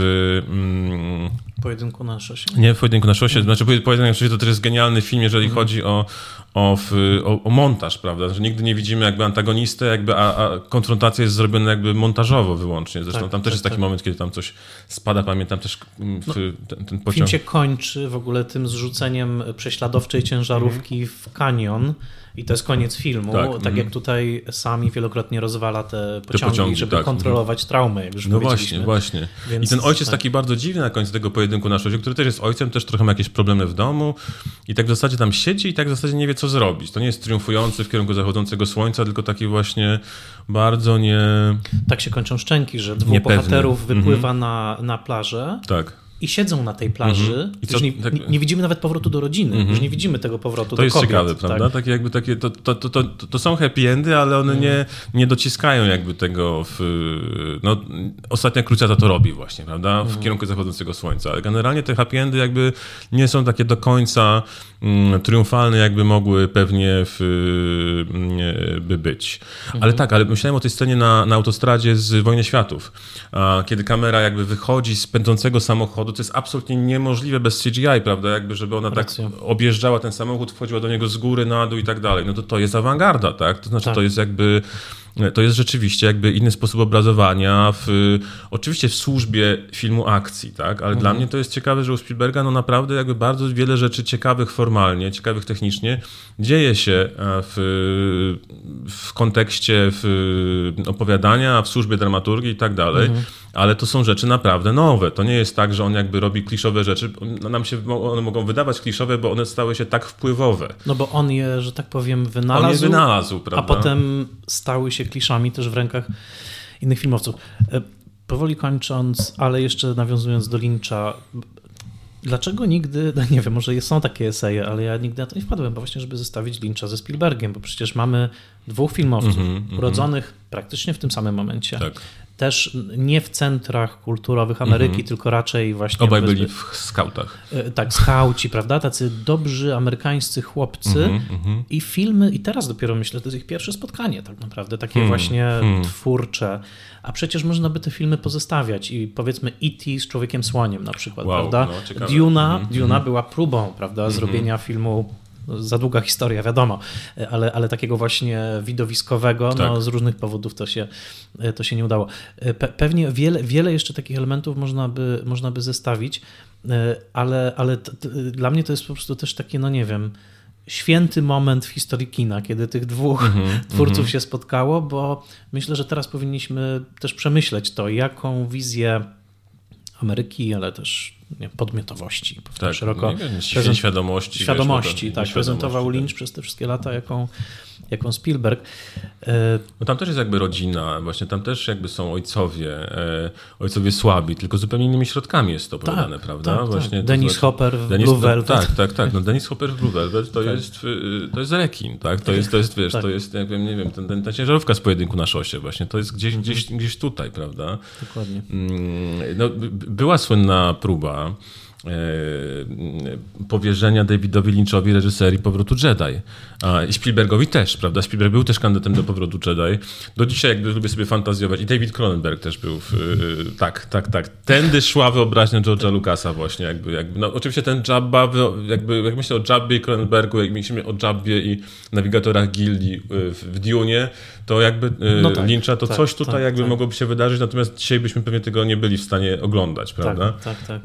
Speaker 1: mm, pojedynku na szosie?
Speaker 2: Nie, w pojedynku na szosie. Znaczy, pojedynek na szosie to też jest genialny film, jeżeli mhm. chodzi o, o, o, o, montaż, prawda? Że nigdy nie widzimy jakby antagonistę, jakby, a, a konfrontacja jest zrobiona jakby montażowo wyłącznie. Zresztą tak, tam też tak, jest taki tak. moment, kiedy tam coś spada. Pamiętam też mm, w, no, ten, ten pociąg.
Speaker 1: Film się kończy w ogóle tym zrzuceniem prześladowczej ciężarówki mhm. w kanion i to jest koniec filmu, tak, tak jak tutaj sami wielokrotnie rozwala te pociągi, te pociągi żeby tak. kontrolować traumę, jak już
Speaker 2: No właśnie, właśnie. Więc, I ten ojciec tak. taki bardzo dziwny na końcu tego pojedynku na szosie, który też jest ojcem, też trochę ma jakieś problemy w domu i tak w zasadzie tam siedzi i tak w zasadzie nie wie, co zrobić. To nie jest triumfujący w kierunku zachodzącego słońca, tylko taki właśnie bardzo nie...
Speaker 1: Tak się kończą szczęki, że dwóch Niepewny. bohaterów wypływa mm -hmm. na, na plażę.
Speaker 2: Tak
Speaker 1: i siedzą na tej plaży. Mm -hmm. co, nie, tak... nie, widzimy nawet powrotu do rodziny, mm -hmm. już nie widzimy tego powrotu
Speaker 2: to
Speaker 1: do
Speaker 2: jest
Speaker 1: kobiet.
Speaker 2: ciekawe, prawda? Tak? Takie jakby takie, to, to, to, to, to są happy endy, ale one mm. nie, nie dociskają jakby tego w... No, ostatnia krucjata to robi właśnie, prawda? W mm. kierunku zachodzącego słońca, ale generalnie te happy endy jakby nie są takie do końca mm, triumfalne, jakby mogły pewnie w, mm, by być. Ale mhm. tak, ale myślałem o tej scenie na, na autostradzie z Wojny Światów, kiedy kamera jakby wychodzi z pędzącego samochodu, to jest absolutnie niemożliwe bez CGI, prawda? Jakby, żeby ona tak objeżdżała ten samochód, wchodziła do niego z góry, na dół i tak dalej. No to to jest awangarda, tak? To znaczy, tak. to jest jakby to jest rzeczywiście jakby inny sposób obrazowania, w, oczywiście w służbie filmu akcji, tak? Ale mhm. dla mnie to jest ciekawe, że u Spielberga no naprawdę jakby bardzo wiele rzeczy ciekawych formalnie, ciekawych technicznie dzieje się e, w, w kontekście w opowiadania, w służbie dramaturgii i tak dalej. Mhm ale to są rzeczy naprawdę nowe. To nie jest tak, że on jakby robi kliszowe rzeczy. Nam się one mogą wydawać kliszowe, bo one stały się tak wpływowe.
Speaker 1: No bo on je, że tak powiem, wynalazł.
Speaker 2: On je wynalazł, prawda?
Speaker 1: A potem stały się kliszami też w rękach innych filmowców. E, powoli kończąc, ale jeszcze nawiązując do Lyncha, dlaczego nigdy, no (laughs) nie wiem, może są takie eseje, ale ja nigdy na to nie wpadłem, bo właśnie, żeby zestawić Lyncha ze Spielbergiem, bo przecież mamy dwóch filmowców
Speaker 2: Mhm,
Speaker 1: urodzonych praktycznie w tym samym momencie.
Speaker 2: Tak.
Speaker 1: Też nie w centrach kulturowych Ameryki, tylko raczej właśnie...
Speaker 2: Obaj byli w skautach.
Speaker 1: E, Tak, skauci, prawda? Tacy dobrzy amerykańscy chłopcy
Speaker 2: Mhm,
Speaker 1: i filmy, i teraz dopiero myślę, to jest ich pierwsze spotkanie tak naprawdę, takie
Speaker 2: Hmm,
Speaker 1: właśnie twórcze. A przecież można by te filmy pozestawiać i powiedzmy E.T. z Człowiekiem Słoniem na przykład,
Speaker 2: Wow,
Speaker 1: prawda?
Speaker 2: no.
Speaker 1: Duna,
Speaker 2: Mhm,
Speaker 1: Duna była próbą, prawda, zrobienia filmu za długa historia, wiadomo, ale, ale takiego właśnie widowiskowego, no,
Speaker 2: Tak.
Speaker 1: z różnych powodów to się, to się nie udało. Pe pewnie wiele, wiele jeszcze takich elementów można by, można by zestawić, e, ale, ale dla mnie to jest po prostu też takie, no nie wiem, święty moment w historii kina, kiedy tych dwóch (laughs) twórców się spotkało, bo myślę, że teraz powinniśmy też przemyśleć to, jaką wizję Ameryki, ale też nie, podmiotowości,
Speaker 2: Tak,
Speaker 1: szeroko,
Speaker 2: nie
Speaker 1: prezent-
Speaker 2: świadomości.
Speaker 1: świadomości,
Speaker 2: wiesz, no
Speaker 1: tak, prezentował
Speaker 2: tak.
Speaker 1: Lynch przez te wszystkie lata, jaką, jaką Spielberg. E,
Speaker 2: No tam też jest jakby rodzina, właśnie tam też jakby są ojcowie, e, ojcowie słabi, tylko zupełnie innymi środkami jest to opowiadane, prawda?
Speaker 1: tak,
Speaker 2: właśnie
Speaker 1: tak. Dennis
Speaker 2: znaczy-
Speaker 1: Hopper w
Speaker 2: Dennis,
Speaker 1: Blue Velvet.
Speaker 2: Tak, tak, tak. No Dennis Hopper w Blue Velvet to jest y, to jest rekin, tak? To jest, to jest wiesz,
Speaker 1: Tak.
Speaker 2: to jest, jak wiem, nie wiem, ten, ten, ta ciężarówka z pojedynku na szosie właśnie, to jest gdzieś, gdzieś, gdzieś tutaj, prawda?
Speaker 1: Dokładnie.
Speaker 2: Mm, No, była słynna próba powierzenia Davidowi Lynchowi reżyserii Powrotu Jedi. A, Spielbergowi też, prawda? Spielberg był też kandydatem do Powrotu Jedi. Do dzisiaj jakby lubię sobie fantazjować. I David Cronenberg też był. W, y, tak, tak, tak. Tędy szła wyobraźnia George'a Lucasa właśnie. Jakby, jakby, no, oczywiście ten Jabba, jakby, jak myślę o Jabbie i Cronenbergu, jak myślimy o Jabbie i nawigatorach gildii y, w, w Dune, to jakby y,
Speaker 1: No tak,
Speaker 2: Lyncha to
Speaker 1: tak,
Speaker 2: coś tutaj
Speaker 1: tak,
Speaker 2: jakby
Speaker 1: tak.
Speaker 2: mogłoby się wydarzyć, natomiast dzisiaj byśmy pewnie tego nie byli w stanie oglądać, prawda?
Speaker 1: Tak, tak, tak.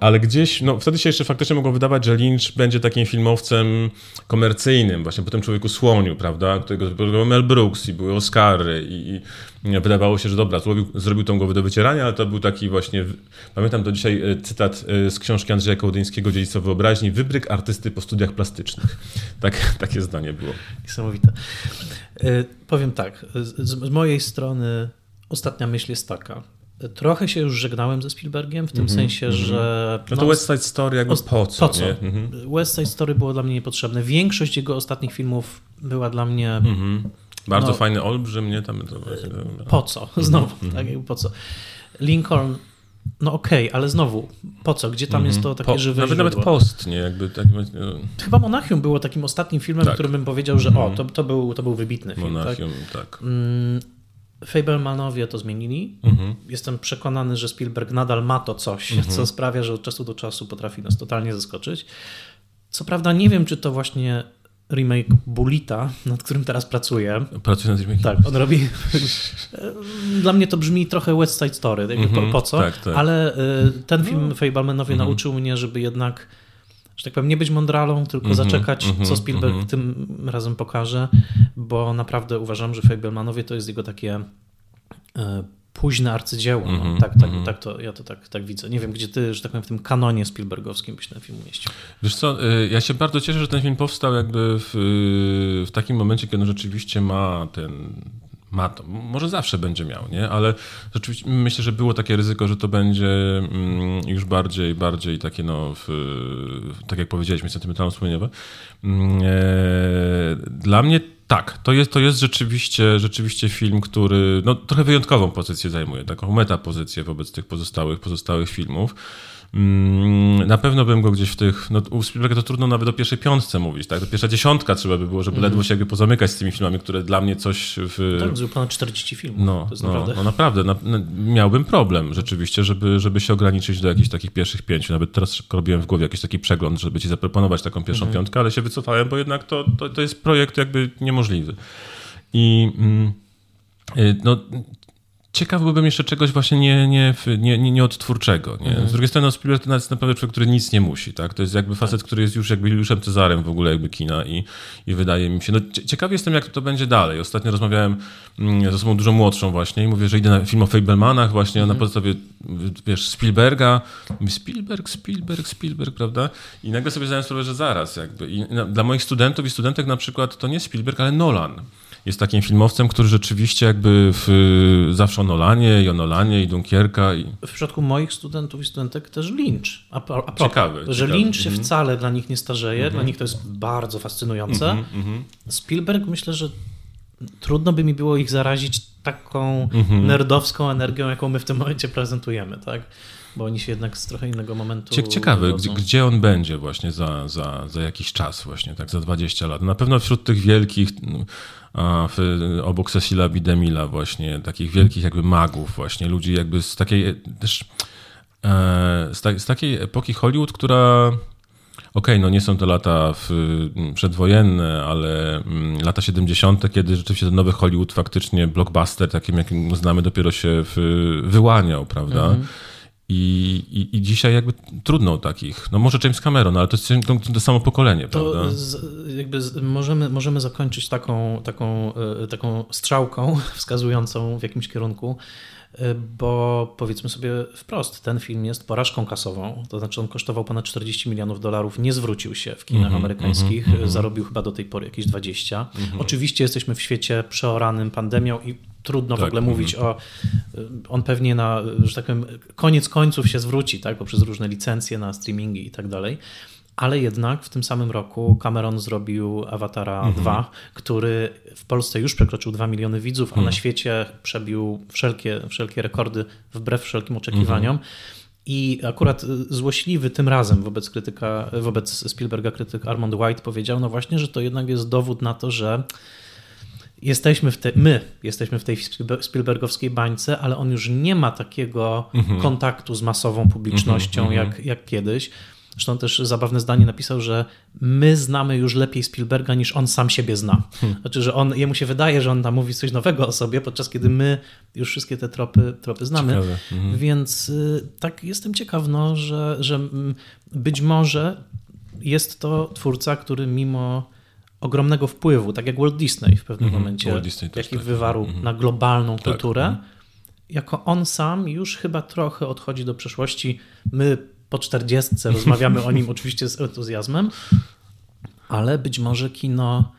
Speaker 2: Ale gdzieś, no wtedy się jeszcze faktycznie mogło wydawać, że Lynch będzie takim filmowcem komercyjnym, właśnie po tym Człowieku Słoniu, prawda, którego był Mel Brooks i były Oscary i, i wydawało się, że dobra, zrobił, zrobił tą głowę do wycierania, ale to był taki właśnie, pamiętam do dzisiaj e, cytat e, z książki Andrzeja Kołodyńskiego, Dziedzictwo Wyobraźni, wybryk artysty po studiach plastycznych. Tak, (laughs) takie zdanie było.
Speaker 1: Niesamowite. E, Powiem tak, z, z mojej strony ostatnia myśl jest taka. Trochę się już żegnałem ze Spielbergiem, w tym sensie, że...
Speaker 2: Mhm, No to West Side Story jakby po co,
Speaker 1: po co?
Speaker 2: nie? Mhm.
Speaker 1: West Side Story było dla mnie niepotrzebne. Większość jego ostatnich filmów była dla mnie
Speaker 2: Mhm. Bardzo
Speaker 1: No.
Speaker 2: fajny olbrzym, nie? Tam to właśnie,
Speaker 1: po co? (laughs) Znowu,
Speaker 2: Mhm.
Speaker 1: tak po co? Lincoln, no okej, ale znowu, po co? Gdzie tam jest to takie
Speaker 2: Mhm. Po,
Speaker 1: żywe
Speaker 2: nawet, nawet post, nie? Jakby tak,
Speaker 1: Chyba Monachium było takim ostatnim filmem,
Speaker 2: Tak.
Speaker 1: którym bym powiedział, że o, to, to, był, to był wybitny film. Tak?
Speaker 2: Monachium, tak.
Speaker 1: Mm, Fablemanowie to zmienili.
Speaker 2: Mhm.
Speaker 1: Jestem przekonany, że Spielberg nadal ma to coś, co sprawia, że od czasu do czasu potrafi nas totalnie zaskoczyć. Co prawda nie wiem, czy to właśnie remake Bulita, nad którym teraz pracuję.
Speaker 2: Pracuję nad remake'iem.
Speaker 1: Tak, on robi. (laughs) Dla mnie to brzmi trochę West Side Story. Jakby
Speaker 2: Mhm,
Speaker 1: po, po co?
Speaker 2: tak, tak.
Speaker 1: Ale y, ten film Fablemanowie
Speaker 2: Mhm.
Speaker 1: nauczył mnie, żeby jednak, że tak powiem, nie być mądralą, tylko
Speaker 2: Mhm,
Speaker 1: zaczekać,
Speaker 2: mhm,
Speaker 1: co Spielberg
Speaker 2: mhm.
Speaker 1: tym razem pokaże, bo naprawdę uważam, że Fablemanowie to jest jego takie e, późne arcydzieło. No.
Speaker 2: Mhm,
Speaker 1: Tak, tak,
Speaker 2: mhm.
Speaker 1: tak to, ja to tak, tak widzę. Nie wiem, gdzie ty, że tak powiem, w tym kanonie Spielbergowskim byś ten film umieścił.
Speaker 2: Wiesz co, y, ja się bardzo cieszę, że ten film powstał jakby w, w takim momencie, kiedy on rzeczywiście ma ten ma to. Może zawsze będzie miał, nie? Ale rzeczywiście myślę, że było takie ryzyko, że to będzie mm, już bardziej, bardziej takie, no, w, tak jak powiedzieliśmy, sentymentalno-wspomnieniowe. Mm, e, Dla mnie tak, to jest, to jest rzeczywiście, rzeczywiście film, który no, trochę wyjątkową pozycję zajmuje, taką metapozycję wobec tych pozostałych, pozostałych filmów. Mm, Na pewno bym go gdzieś w tych. No, u Spielberga to trudno nawet o pierwszej piątce mówić, tak? To pierwsza dziesiątka trzeba by było, żeby ledwo się jakby pozamykać z tymi filmami, które dla mnie coś w.
Speaker 1: Tak, zrobił ponad 40 filmów.
Speaker 2: No, no,
Speaker 1: naprawdę...
Speaker 2: no naprawdę, na, no, miałbym problem rzeczywiście, żeby, żeby się ograniczyć do jakichś takich pierwszych pięciu. Nawet teraz robiłem w głowie jakiś taki przegląd, żeby ci zaproponować taką pierwszą
Speaker 1: Mhm.
Speaker 2: piątkę, ale się wycofałem, bo jednak to, to, to jest projekt jakby niemożliwy. I mm, y, no, ciekaw byłbym jeszcze czegoś właśnie nie, nie, nie, nie, nie odtwórczego. Nie?
Speaker 1: Mhm.
Speaker 2: Z drugiej strony no, Spielberg to jest naprawdę człowiek, który nic nie musi. Tak? To jest jakby facet, który jest już jakby Juliuszem Cezarem w ogóle jakby kina i, i wydaje mi się... No, cie- ciekawy jestem, jak to będzie dalej. Ostatnio rozmawiałem mm, z osobą dużo młodszą właśnie i mówię, że idę na film o Fablemanach właśnie
Speaker 1: Mhm.
Speaker 2: na podstawie, wiesz, Spielberga. Mówię, Spielberg, Spielberg, Spielberg, prawda? I nagle sobie zdałem sprawę, że zaraz jakby. I na, dla moich studentów i studentek na przykład to nie Spielberg, ale Nolan. Jest takim filmowcem, który rzeczywiście jakby w, zawsze o Nolanie i o Nolanie i Dunkierka. I...
Speaker 1: W przypadku moich studentów i studentek też Lynch. A, a
Speaker 2: ciekawe.
Speaker 1: Że
Speaker 2: ciekawe.
Speaker 1: Lynch się
Speaker 2: Mhm.
Speaker 1: wcale dla nich nie starzeje, dla nich to jest bardzo fascynujące.
Speaker 2: Mhm, mhm.
Speaker 1: Spielberg myślę, że trudno by mi było ich zarazić taką
Speaker 2: Mhm.
Speaker 1: nerdowską energią, jaką my w tym momencie prezentujemy, tak? Bo oni się jednak z trochę innego momentu.
Speaker 2: Cie- Ciekawe, gdzie, gdzie on będzie właśnie za, za, za jakiś czas, właśnie tak za 20 lat. Na pewno wśród tych wielkich, mm, w, obok Cecila B. DeMilla właśnie, takich wielkich jakby magów właśnie, ludzi jakby z takiej też e, z, ta, z takiej epoki Hollywood, która Okej, no nie są to lata w, przedwojenne, ale lata 70., kiedy rzeczywiście ten nowy Hollywood faktycznie blockbuster, takim jakim znamy, dopiero się w, wyłaniał, prawda?
Speaker 1: Mhm.
Speaker 2: I, i, I dzisiaj jakby trudno o takich. No może James Cameron, ale to jest to, to samo pokolenie,
Speaker 1: To
Speaker 2: prawda?
Speaker 1: z, jakby z, możemy, możemy zakończyć taką, taką, e, taką strzałką (laughs) wskazującą w jakimś kierunku, e, bo powiedzmy sobie wprost, ten film jest porażką kasową, to znaczy on kosztował ponad 40 milionów dolarów, nie zwrócił się w kinach
Speaker 2: Mhm,
Speaker 1: amerykańskich,
Speaker 2: mhm,
Speaker 1: zarobił chyba do tej pory jakieś 20. Oczywiście jesteśmy w świecie przeoranym pandemią i trudno w
Speaker 2: Tak,
Speaker 1: ogóle
Speaker 2: mhm.
Speaker 1: mówić o, on pewnie na, że tak powiem, koniec końców się zwróci, tak, poprzez różne licencje na streamingi i tak dalej. Ale jednak w tym samym roku Cameron zrobił Awatara 2, który w Polsce już przekroczył 2 miliony widzów, a na świecie przebił wszelkie, wszelkie rekordy wbrew wszelkim oczekiwaniom. I akurat y, złośliwy tym razem wobec krytyka, wobec Spielberga krytyk Armand White powiedział, no właśnie, że to jednak jest dowód na to, że jesteśmy w te, my jesteśmy w tej Spielber- Spielbergowskiej bańce, ale on już nie ma takiego kontaktu z masową publicznością jak, jak kiedyś. Zresztą też zabawne zdanie napisał, że my znamy już lepiej Spielberga niż on sam siebie zna. Znaczy, że on, jemu się wydaje, że on tam mówi coś nowego o sobie, podczas kiedy my już wszystkie te tropy, tropy znamy.
Speaker 2: Mhm.
Speaker 1: Więc y, tak jestem ciekaw, no, że, że mm, być może jest to twórca, który mimo ogromnego wpływu, tak jak Walt Disney w pewnym momencie,
Speaker 2: Walt Disney też
Speaker 1: jaki
Speaker 2: tak.
Speaker 1: wywarł
Speaker 2: Mhm.
Speaker 1: na globalną
Speaker 2: Tak.
Speaker 1: kulturę,
Speaker 2: Mhm.
Speaker 1: jako on sam już chyba trochę odchodzi do przeszłości. My po 40 rozmawiamy o nim (laughs) oczywiście z entuzjazmem, ale być może kino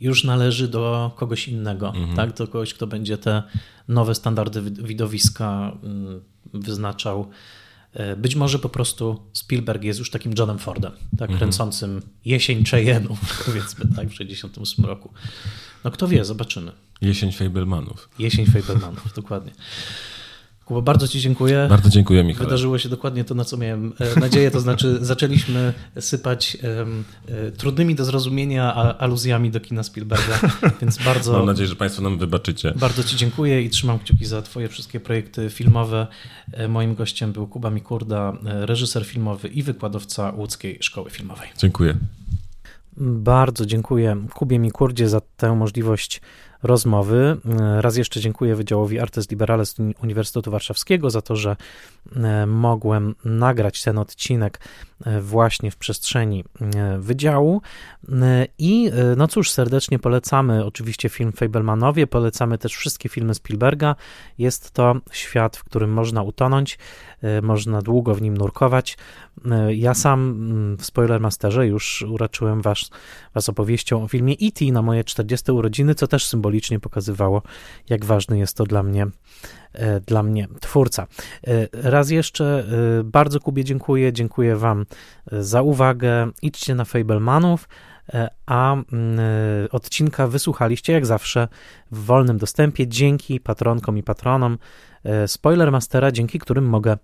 Speaker 1: już należy do kogoś innego,
Speaker 2: Mhm.
Speaker 1: tak? Do kogoś, kto będzie te nowe standardy wid- widowiska mm, wyznaczał. E, Być może po prostu Spielberg jest już takim Johnem Fordem, tak,
Speaker 2: Mhm.
Speaker 1: kręcącym jesień Cheyenne'u, (laughs) powiedzmy, tak, w 68 roku. No kto wie, zobaczymy.
Speaker 2: Jesień Fablemanów.
Speaker 1: Jesień Fablemanów, dokładnie. Kuba, bardzo Ci dziękuję.
Speaker 2: Bardzo dziękuję, Michał.
Speaker 1: Wydarzyło się dokładnie to, na co miałem e, nadzieję, to znaczy (laughs) zaczęliśmy sypać e, trudnymi do zrozumienia aluzjami do kina Spielberga, (laughs) więc
Speaker 2: Mam
Speaker 1: bardzo,
Speaker 2: nadzieję, że Państwo nam wybaczycie.
Speaker 1: bardzo Ci dziękuję i trzymam kciuki za Twoje wszystkie projekty filmowe. E, Moim gościem był Kuba Mikurda, reżyser filmowy i wykładowca Łódzkiej Szkoły Filmowej.
Speaker 2: Dziękuję.
Speaker 1: Bardzo dziękuję Kubie Mikurdzie za tę możliwość rozmowy. Raz jeszcze dziękuję Wydziałowi Artes Liberales Uniwersytetu Warszawskiego za to, że e, mogłem nagrać ten odcinek e, właśnie w przestrzeni e, wydziału. E, I e, no cóż, serdecznie polecamy oczywiście film Fablemanowie, polecamy też wszystkie filmy Spielberga. Jest to świat, w którym można utonąć, e, można długo w nim nurkować. E, Ja sam mm, w Spoilermasterze już uraczyłem was, was opowieścią o filmie E.T. na moje 40 urodziny, co też symbolicznie pokazywało, jak ważny jest to dla mnie, e, dla mnie twórca. E, Raz jeszcze e, bardzo Kubie dziękuję, dziękuję Wam za uwagę. Idźcie na Fablemanów, a mm, odcinka wysłuchaliście jak zawsze w wolnym dostępie dzięki patronkom i patronom Spoilermastera, dzięki którym mogę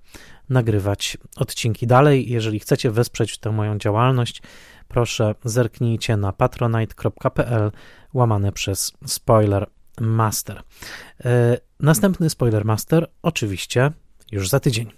Speaker 1: nagrywać odcinki dalej. Jeżeli chcecie wesprzeć tę moją działalność, proszę zerknijcie na patronite.pl łamane przez Spoiler Master. E, Następny Spoiler Master oczywiście już za tydzień.